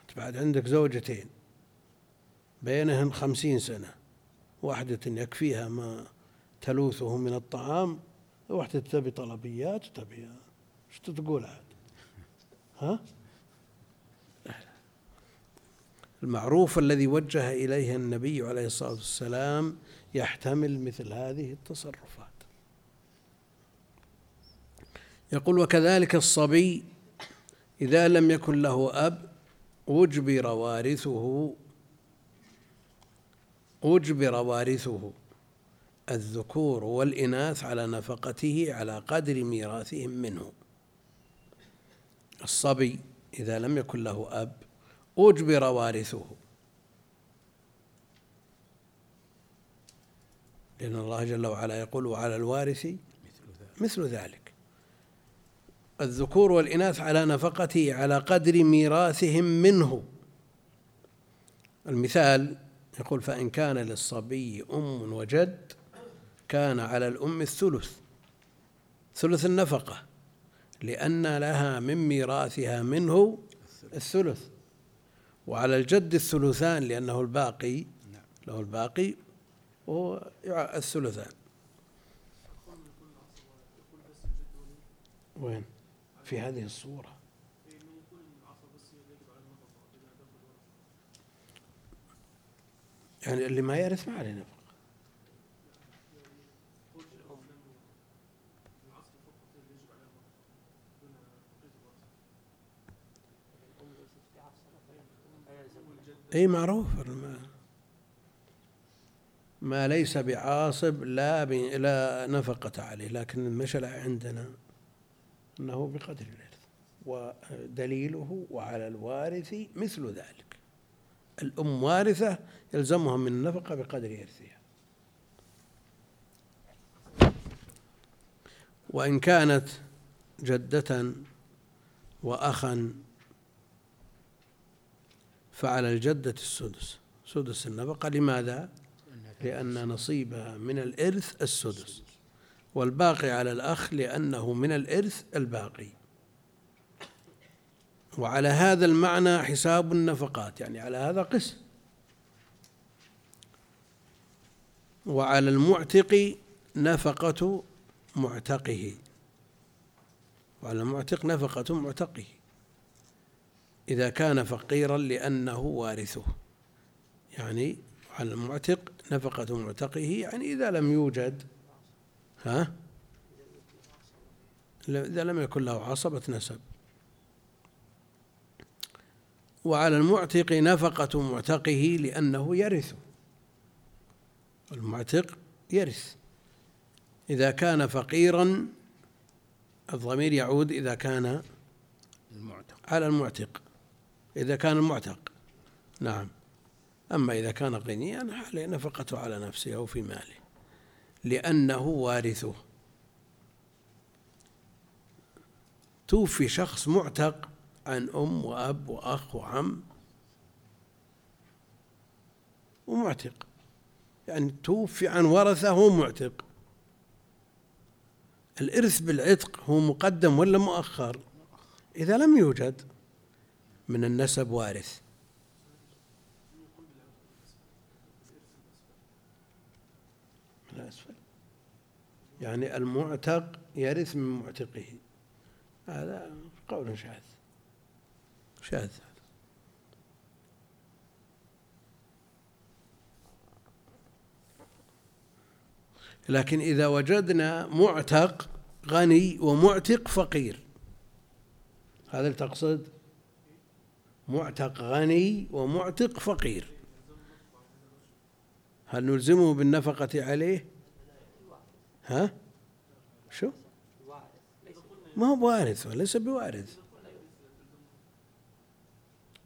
A: أنت بعد عندك زوجتين بينهن خمسين سنة واحدة يكفيها ما تلوثه من الطعام واحدة تبي طلبيات تبي إيش تقول عاد؟ ها؟ المعروف الذي وجه إليه النبي عليه الصلاة والسلام يحتمل مثل هذه التصرفات. يقول وكذلك الصبي إذا لم يكن له أب أجبر وارثه أجبر وارثه الذكور والإناث على نفقته على قدر ميراثهم منه. الصبي إذا لم يكن له أب أجبر وارثه. لأن الله جل وعلا يقول وعلى الوارث
B: مثل ذلك.
A: الذكور والإناث على نفقته على قدر ميراثهم منه. المثال يقول فإن كان للصبي أم وجد كان على الأم الثلث ثلث النفقة لأن لها من ميراثها منه الثلث. وعلى الجد الثلثان لأنه الباقي
B: نعم.
A: له الباقي وهو الثلثان. وين؟ في هذه الصورة. يعني اللي ما يرث ما عليه نفقة
D: قول شيخ الإسلام إنه العصر فقط هي اللي يجب عليها النفقة دون بقية الورثة
C: الأم ليست بعصبة فلا يلزم
A: اي معروف ما ليس بعاصب لا. لا نفقة عليه لكن المشلة عندنا أنه بقدر الإرث ودليله وعلى الوارث مثل ذلك الأم وارثة يلزمها من النفقة بقدر إرثها وإن كانت جدة وأخا فعلى الجدة السدس. سدس النفقة لماذا؟ لأن نصيبها من الإرث السدس. والباقي على الأخ لأنه من الإرث الباقي. وعلى هذا المعنى حساب النفقات يعني على هذا قسم. وعلى المعتق نفقة معتقه. وعلى المعتق نفقة معتقه. إذا كان فقيرا لأنه وارثه. يعني على المعتق نفقة معتقه يعني إذا لم يوجد ها؟ إذا لم يكن له عصبة نسب. وعلى المعتق نفقة معتقه لأنه يرث المعتق يرث. إذا كان فقيرا الضمير يعود إذا كان
B: المعتق.
A: على المعتق. إذا كان المعتق. نعم. أما إذا كان غنيا عليه نفقته على نفسه أو في ماله. لأنه وارثه. توفي شخص معتق عن أم وأب وأخ وعم. ومعتق. يعني توفي عن ورثة هو معتق. الإرث بالعتق هو مقدم ولا مؤخر؟ إذا لم يوجد. من النسب وارث. من الأسفل يعني المعتق يرث من معتقه. هذا قول شاذ. شاذ. لكن إذا وجدنا معتق غني ومعتق فقير هذا اللي تقصد؟ معتق غني ومعتق فقير. هل نلزمه بالنفقة عليه؟ ها؟ شو؟ ما هو بوارث وليس بوارث.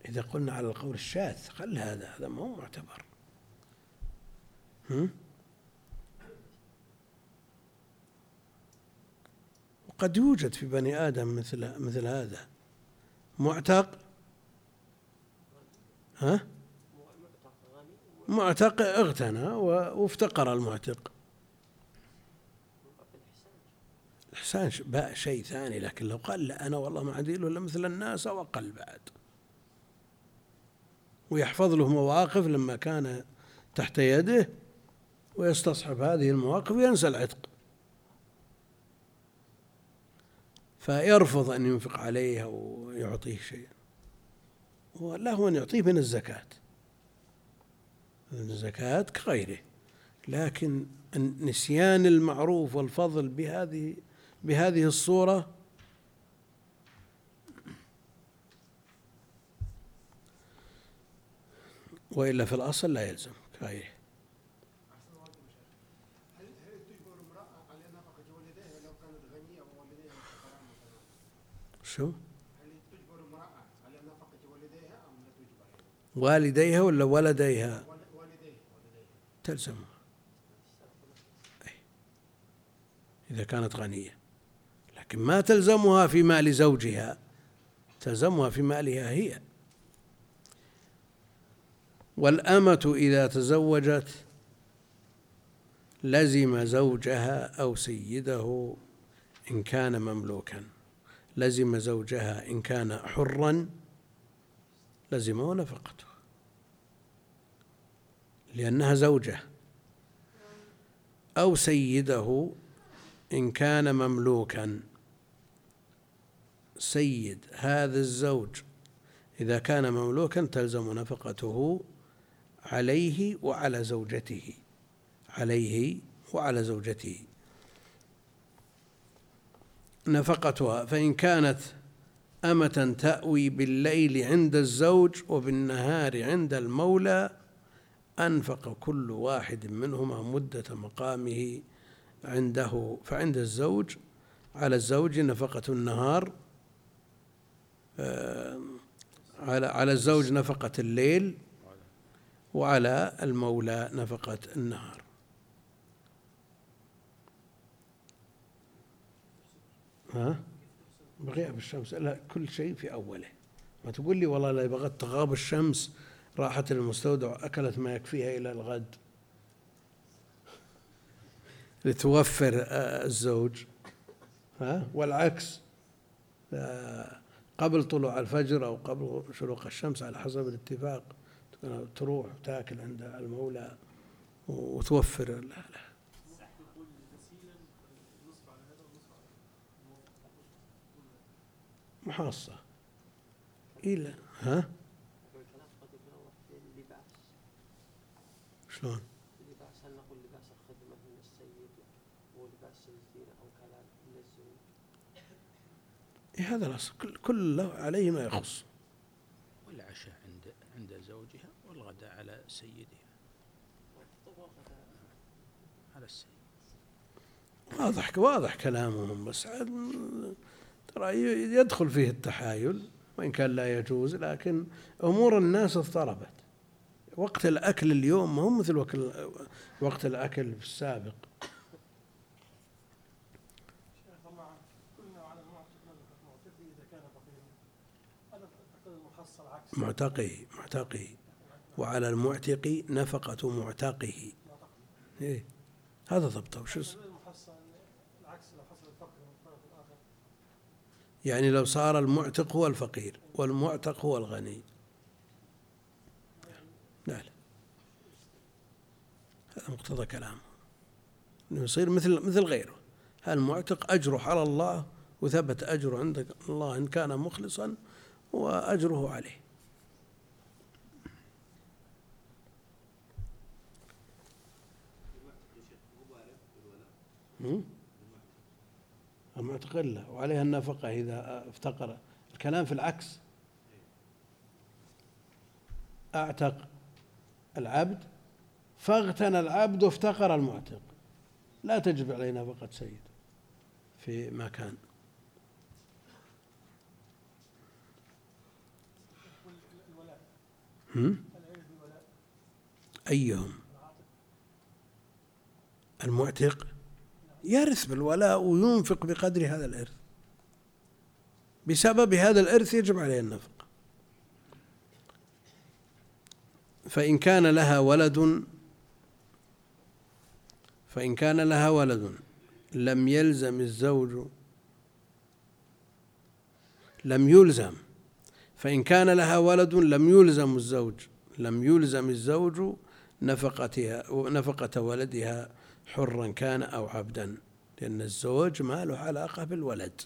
A: إذا قلنا على القول الشاذ خل هذا هذا ما هو معتبر. هم؟ وقد يوجد في بني آدم مثل مثل هذا. معتق ها؟
C: معتق
A: اغتنى وافتقر المعتق.
C: الإحسان
A: بقى شيء ثاني لكن لو قال لا أنا والله ما عندي إلا مثل الناس أو أقل بعد. ويحفظ له مواقف لما كان تحت يده ويستصحب هذه المواقف وينسى العتق. فيرفض أن ينفق عليه أو يعطيه شيئا وله أن يعطيه من الزكاة. الزكاة كغيره. لكن نسيان المعروف والفضل بهذه بهذه الصورة وإلا في الأصل لا يلزم كغيره.
E: هل هل تجبر امرأة على نفقة والديها لو كانت غنية ووالديها فقراء مثلا؟
A: شو
E: هل تجبر امرأة على نفقة والديها أم لا تجبر؟
A: والديها ولا ولديها؟ تلزمها. إذا كانت غنية. لكن ما تلزمها في مال زوجها. تلزمها في مالها هي. والأمة إذا تزوجت لزم زوجها أو سيده إن كان مملوكا. لزم زوجها إن كان حرا لزمه نفقته لأنها زوجة. أو سيده إن كان مملوكا. سيد هذا الزوج إذا كان مملوكا تلزم نفقته عليه وعلى زوجته. عليه وعلى زوجته. نفقتها فإن كانت أمة تأوي بالليل عند الزوج وبالنهار عند المولى أنفق كل واحد منهما مدة مقامه عنده فعند الزوج على الزوج نفقة النهار آه، على على الزوج نفقة الليل وعلى المولى نفقة النهار. ها؟ بغياب الشمس. لا كل شيء في أوله. ما تقول لي والله لا بغت تغاب الشمس راحت المستودع أكلت ما يكفيها إلى الغد. لتوفر آه، الزوج. ها؟ والعكس. آه، قبل طلوع الفجر أو قبل شروق الشمس على حسب الاتفاق تروح تاكل عند المولى وتوفر. لا لا
D: يقول غسيلا نصف على هذا ونصف على هذا
A: محاصة. إلى ها؟ شلون؟
C: اللباس هل نقول لباس الخدمة من السيد ولباس الزينة أو كلام من الزوج
A: إيه هذا الأصل. كل, كل له عليه ما يخص.
B: والعشاء عند عند زوجها والغداء على سيدها. على السيد.
A: واضح واضح كلامهم بس ترى يدخل فيه التحايل وإن كان لا يجوز لكن أمور الناس اضطربت. وقت الأكل اليوم ما هو مثل وقت- الأكل في السابق
D: معتقي
A: معتقه وعلى المعتق نفقة معتقه. إيه. هذا ضبطه وش اسمه؟
D: المحصل العكس لو حصل الفقر من الطرف الآخر
A: يعني لو صار المعتق هو الفقير والمعتق هو الغني. لا لا هذا مقتضى كلامه. إنه يصير مثل مثل غيره. المعتق أجره على الله وثبت أجره عند الله إن كان مخلصا وأجره عليه. هم؟ المعتق له وعليها النفقة إذا افتقر. الكلام في العكس. أعتق العبد فاغتنى العبد وافتقر المعتق. لا تجب عليه نفقة سيد في ما كان
D: الولاء
A: هم؟ أيهم؟ المعتق يرث بالولاء وينفق بقدر هذا الإرث. بسبب هذا الإرث يجب عليه النفقة فإن كان لها ولد فإن كان لها ولد لم يلزم الزوج لم يلزم. فإن كان لها ولد لم يلزم الزوج لم يلزم الزوج نفقتها نفقة ولدها. حرا كان أو عبدا لأن الزوج ما له علاقة بالولد.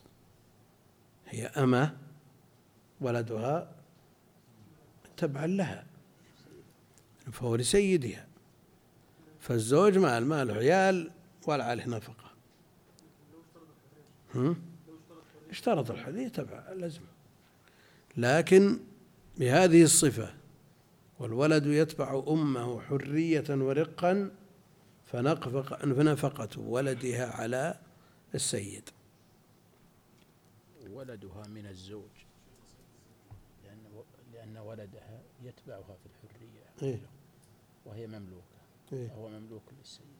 A: هي أمة ولدها تبعا لها فهو لسيدها. فالزوج ما ما له عيال ولا عليه نفقة؟ اشترط الحديث تبع لازم لكن بهذه الصفة والولد يتبع أمه حرية ورقا فنفق فنفقة ولدها على السيد.
B: ولدها من الزوج. لأن لأن ولدها يتبعها في الحرية.
A: إيه.
B: وهي مملوكة.
A: إيه.
B: وهو مملوك للسيد.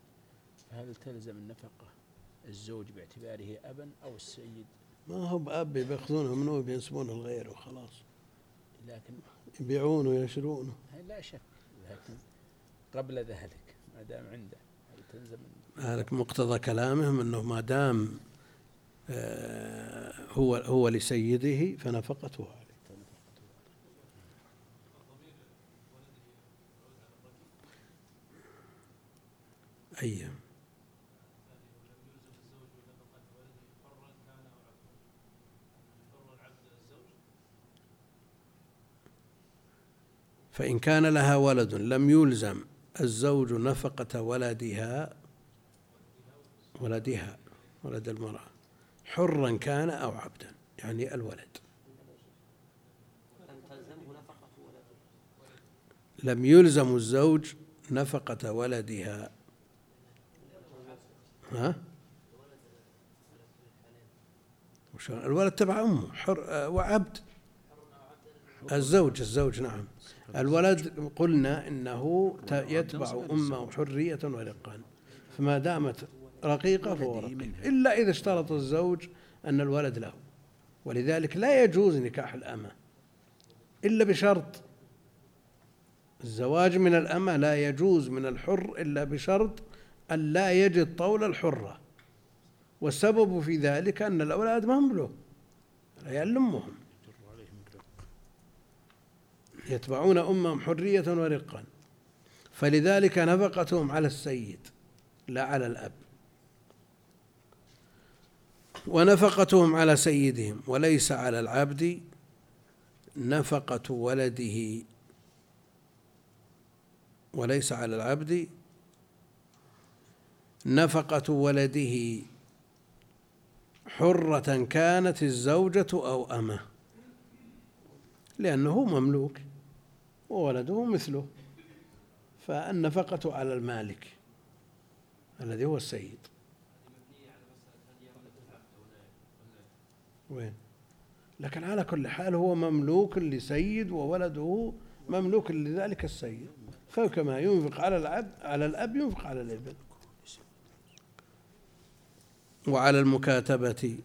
B: فهل تلزم النفقة الزوج باعتباره أبا أو السيد؟
A: ما هو بأب بيأخذونه منه وبينسبونه لغيره خلاص
B: لكن
A: يبيعونه ويشرونه
B: لا شك لكن قبل ذلك ما دام عنده.
A: هذا مقتضى كلامهم أنه ما دام آه، هو هو لسيده فنفقته عليه. أي. فإن كان لها ولد لم يلزم الزوج نفقة ولدها ولدها ولد المرأة حرا كان أو عبدا يعني الولد.
C: لم
A: يلزم الزوج نفقة ولدها. ها؟ الولد تبع أمه حر وعبد. الزوج الزوج نعم. الولد قلنا إنه ت- يتبع أمة حرية ورقا فما دامت رقيقة فهو رقيق. إلا إذا اشترط الزوج أن الولد له. ولذلك لا يجوز نكاح الأمة. إلا بشرط. الزواج من الأمة لا يجوز من الحر إلا بشرط أن لا يجد طول الحرة. والسبب في ذلك أن الأولاد ما هم له. يتبعون أمهم حرية ورقا. فلذلك نفقتهم على السيد لا على الأب. ونفقتهم على سيدهم وليس على العبد نفقة ولده. وليس على العبد نفقة ولده. حرة كانت الزوجة أو أمة لأنه مملوك. وولده مثله. فالنفقة على المالك الذي هو السيد. وين؟ لكن على كل حال هو مملوك لسيد وولده مملوك لذلك السيد. فكما ينفق على العبد على الأب ينفق على الابن. وعلى المكاتبة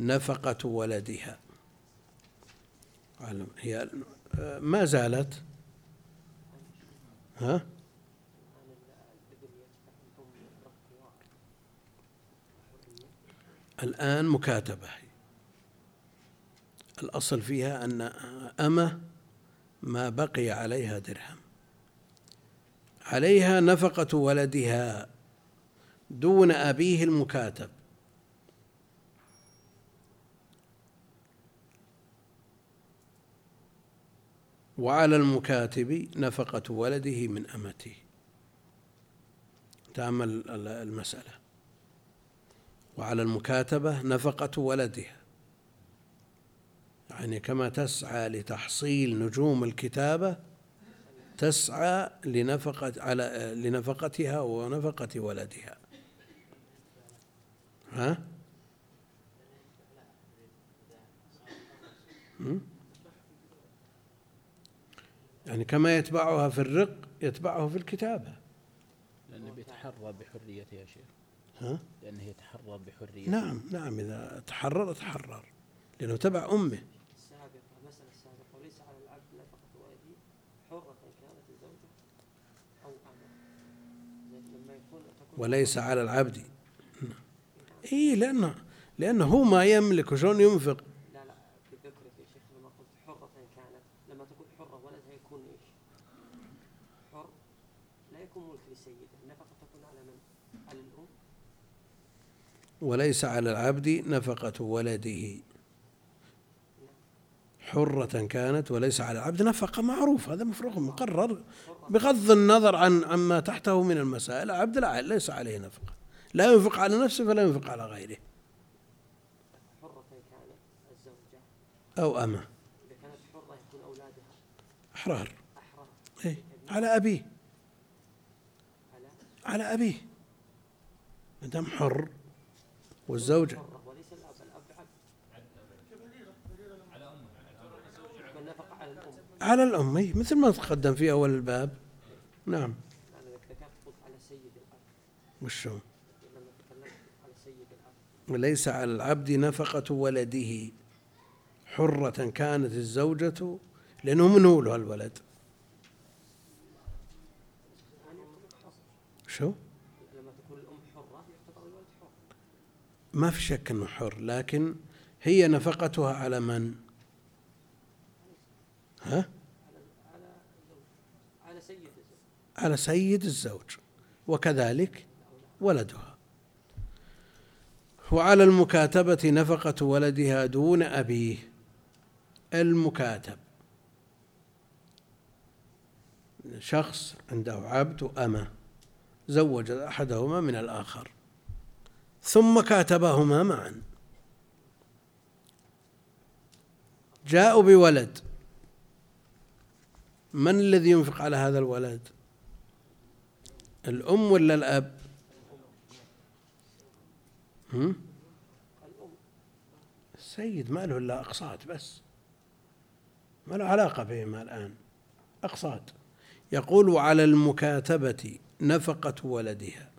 A: نفقة ولدها. هي ما زالت؟ ها؟ الآن مكاتبة. الأصل فيها أن أمة ما بقي عليها درهم. عليها نفقة ولدها دون أبيه المكاتب. وعلى المكاتب نفقة ولده من أمته. تأمل ال- المسألة. وعلى المكاتبة نفقة ولدها. يعني كما تسعى لتحصيل نجوم الكتابة تسعى لنفقة على لنفقتها ونفقة ولدها. ها؟ يعني كما يتبعها في الرق يتبعه في الكتابة.
B: لأنه بيتحرى بحريته يا شيخ.
A: ها؟
B: لأنه يتحرى بحريته.
A: نعم نعم إذا تحرر تحرر. لأنه تبع أمه.
C: السابقة المسألة السابقة وليس على العبد ولده حرة كانت الزوجة أو لما يكون
A: وليس على العبد. إيه لأنه لأنه هو ما يملك وشلون ينفق
C: لا لا بذكرك يا شيخ لما قلت حرة كانت لما تكون حرة ولدها يكون إيش؟ حر لا يكون ملك لسيده النفقة تكون على من؟ على الأم
A: وليس على العبد نفقة ولده. حرة كانت وليس على العبد نفقة معروف هذا مفروغ مقرر بغض النظر عن عما تحته من المسائل. العبد لا ليس عليه نفقة. لا ينفق على نفسه فلا ينفق على غيره. أو
C: أولادها
A: أحرار. إيه. على أبيه.
C: على
A: أبيه. ما دام حر والزوجة.
C: على الأم
A: إيه، مثل ما تقدم في أول الباب. نعم. وشو
C: تكلمت على
A: العبد نفقة ولده. حرة كانت الزوجة لأنه منه له الولد. شو
C: لما تكون الأم حرة يعتبر الولد حر
A: ما في شك أنه حر لكن هي نفقتها على من؟ ها؟
C: على سيد الزوج
A: وكذلك ولدها. وعلى المكاتبة نفقة ولدها دون أبيه المكاتب. شخص عنده عبد وأمة زوج أحدهما من الآخر. ثم كاتبهما معا. جاءوا بولد. من الذي ينفق على هذا الولد؟ الأم ولا الأب؟ هم؟ السيد ما له إلا أقساط بس. ما له علاقة بهما الآن. أقساط. يقول على المكاتبة نفقة ولدها.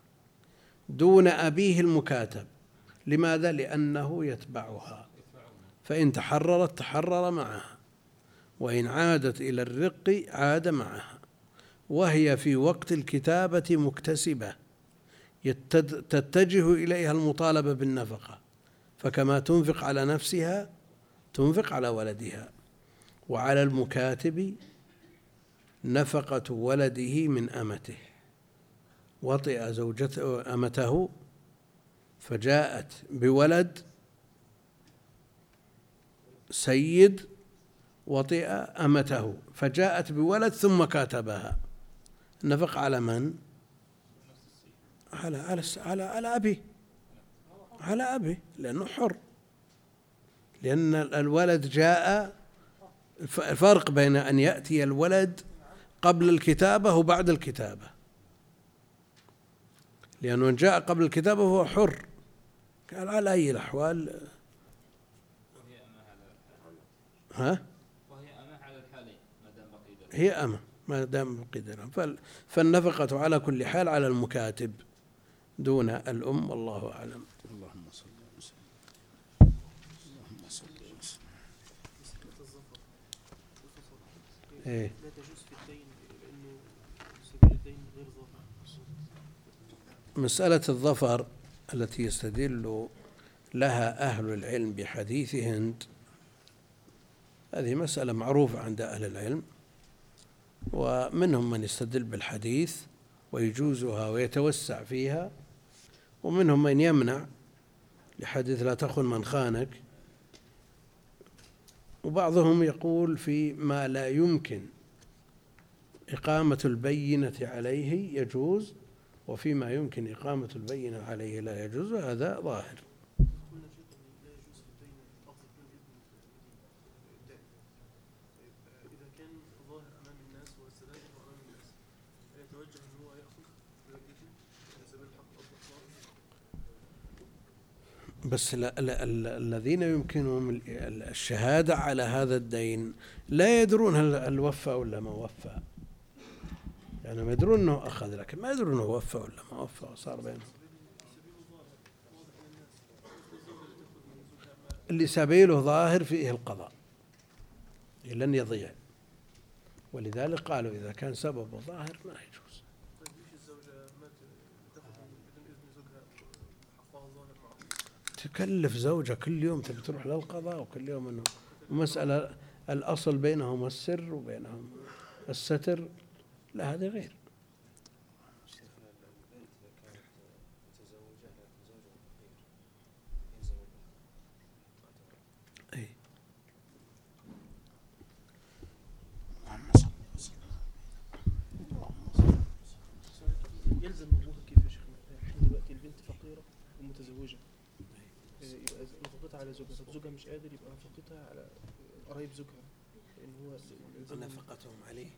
A: دون أبيه المكاتب. لماذا؟ لأنه يتبعها. فإن تحررت تحرر معها. وإن عادت إلى الرق عاد معها. وهي في وقت الكتابة مكتسبة. تتجه إليها المطالبة بالنفقة. فكما تنفق على نفسها تنفق على ولدها. وعلى المكاتب نفقة ولده من أمته. وطئ زوجته أمته فجاءت بولد سيد وطئ أمته فجاءت بولد ثم كاتبها. نفق على من؟ على على على على أبيه على أبيه لأنه حر. لأن الولد جاء الفرق بين أن يأتي الولد قبل الكتابة وبعد الكتابة. لأنه إن جاء قبل الكتابة فهو حر. قال على أي الأحوال؟ ها؟
F: وهي أمة على الحالين ما دام بقي.
A: هي أمة ما دام بقي درهم فالنفقة على كل حال على المكاتب دون الأم والله أعلم.
B: اللهم صل وسلم اللهم صل وسلم
A: إيه
D: لا تجوز في الدين لأنه سبيل الدين غير ظاهر
A: مسألة الظفر التي يستدل لها أهل العلم بحديث هند هذه مسألة معروفة عند أهل العلم ومنهم من يستدل بالحديث ويجوزها ويتوسع فيها ومنهم من يمنع لحديث لا تخن من خانك. وبعضهم يقول في ما لا يمكن إقامة البينة عليه يجوز وفيما يمكن إقامة البينة عليه لا يجوز وهذا ظاهر.
D: لا
A: بس ال- ال- ال- الذين يمكنهم ال- ال- الشهادة على هذا الدين لا يدرون هل وفى ولا ما وفى. يعني ما يدرون إنه أخذ لكن ما يدرون إنه وفى ولا ما وفى وصار بينهم. اللي سبيله ظاهر فيه القضاء لن يضيع. ولذلك قالوا إذا كان سببه ظاهر ما يجوز. تكلف زوجها كل يوم تبي تروح للقضاء وكل يوم إنه مسألة الأصل بينهم السر وبينهم الستر. لا هذا غير
E: شيخنا البنت إذا كانت متزوجة لكن زوجها فقير يلزم
A: أي
B: اللهم صل وسلم اللهم صل
D: يلزم أبوها كيف يا شيخنا؟ الحين دلوقتي البنت فقيرة ومتزوجة آه، يبقى ز- نفقتها على زوجها طب زوجها مش قادر يبقى نفقتها على قرايب زوجها لأن هو يلزمهم
A: نفقتهم عليه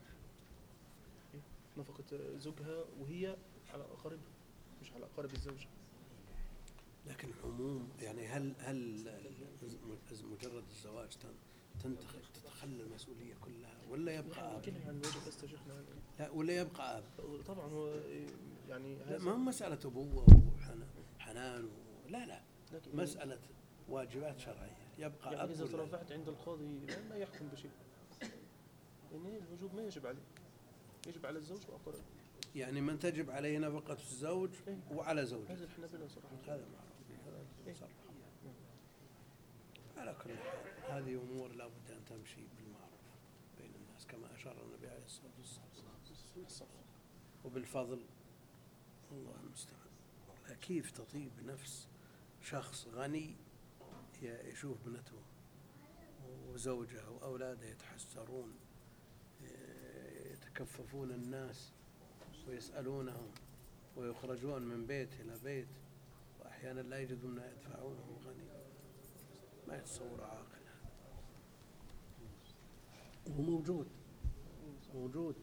D: نفقة زوجها وهي على أقاربها مش على أقارب الزوجة
A: لكن العموم يعني هل هل مجرد الزواج تتخلى المسؤولية كلها ولا يبقى أب؟
D: عن الواجب بس يا شيخنا
A: لا ولا يبقى أب؟
D: طبعا هو يعني
A: لا ما هو مسألة أبوة وحنان و- لا لا
D: لكن
A: مسألة واجبات شرعية يبقى
D: يعني
A: أب
D: إذا؟ ترافعت عند القاضي لا يحكم بشيء لأن الوجوب ما يجب عليه يجب على الزوج وأقاربه
A: يعني من تجب عليه نفقة الزوج
D: إيه.
A: وعلى زوجته
D: هذا الحنابلة صراحة
A: هذا معروف. هذا صرح. على كل حال هذه أمور لا بد أن تمشي بالمعروف بين الناس كما أشار النبي عليه الصلاة والسلام. وبالفضل الله المستعان. كيف تطيب نفس شخص غني يشوف ابنته وزوجه وأولاده يتحسرون يتكففون الناس ويسألونهم ويخرجون من بيت إلى بيت وأحيانا لا يجدون ما يدفعونه غني ما يتصور عاقل وموجود موجود.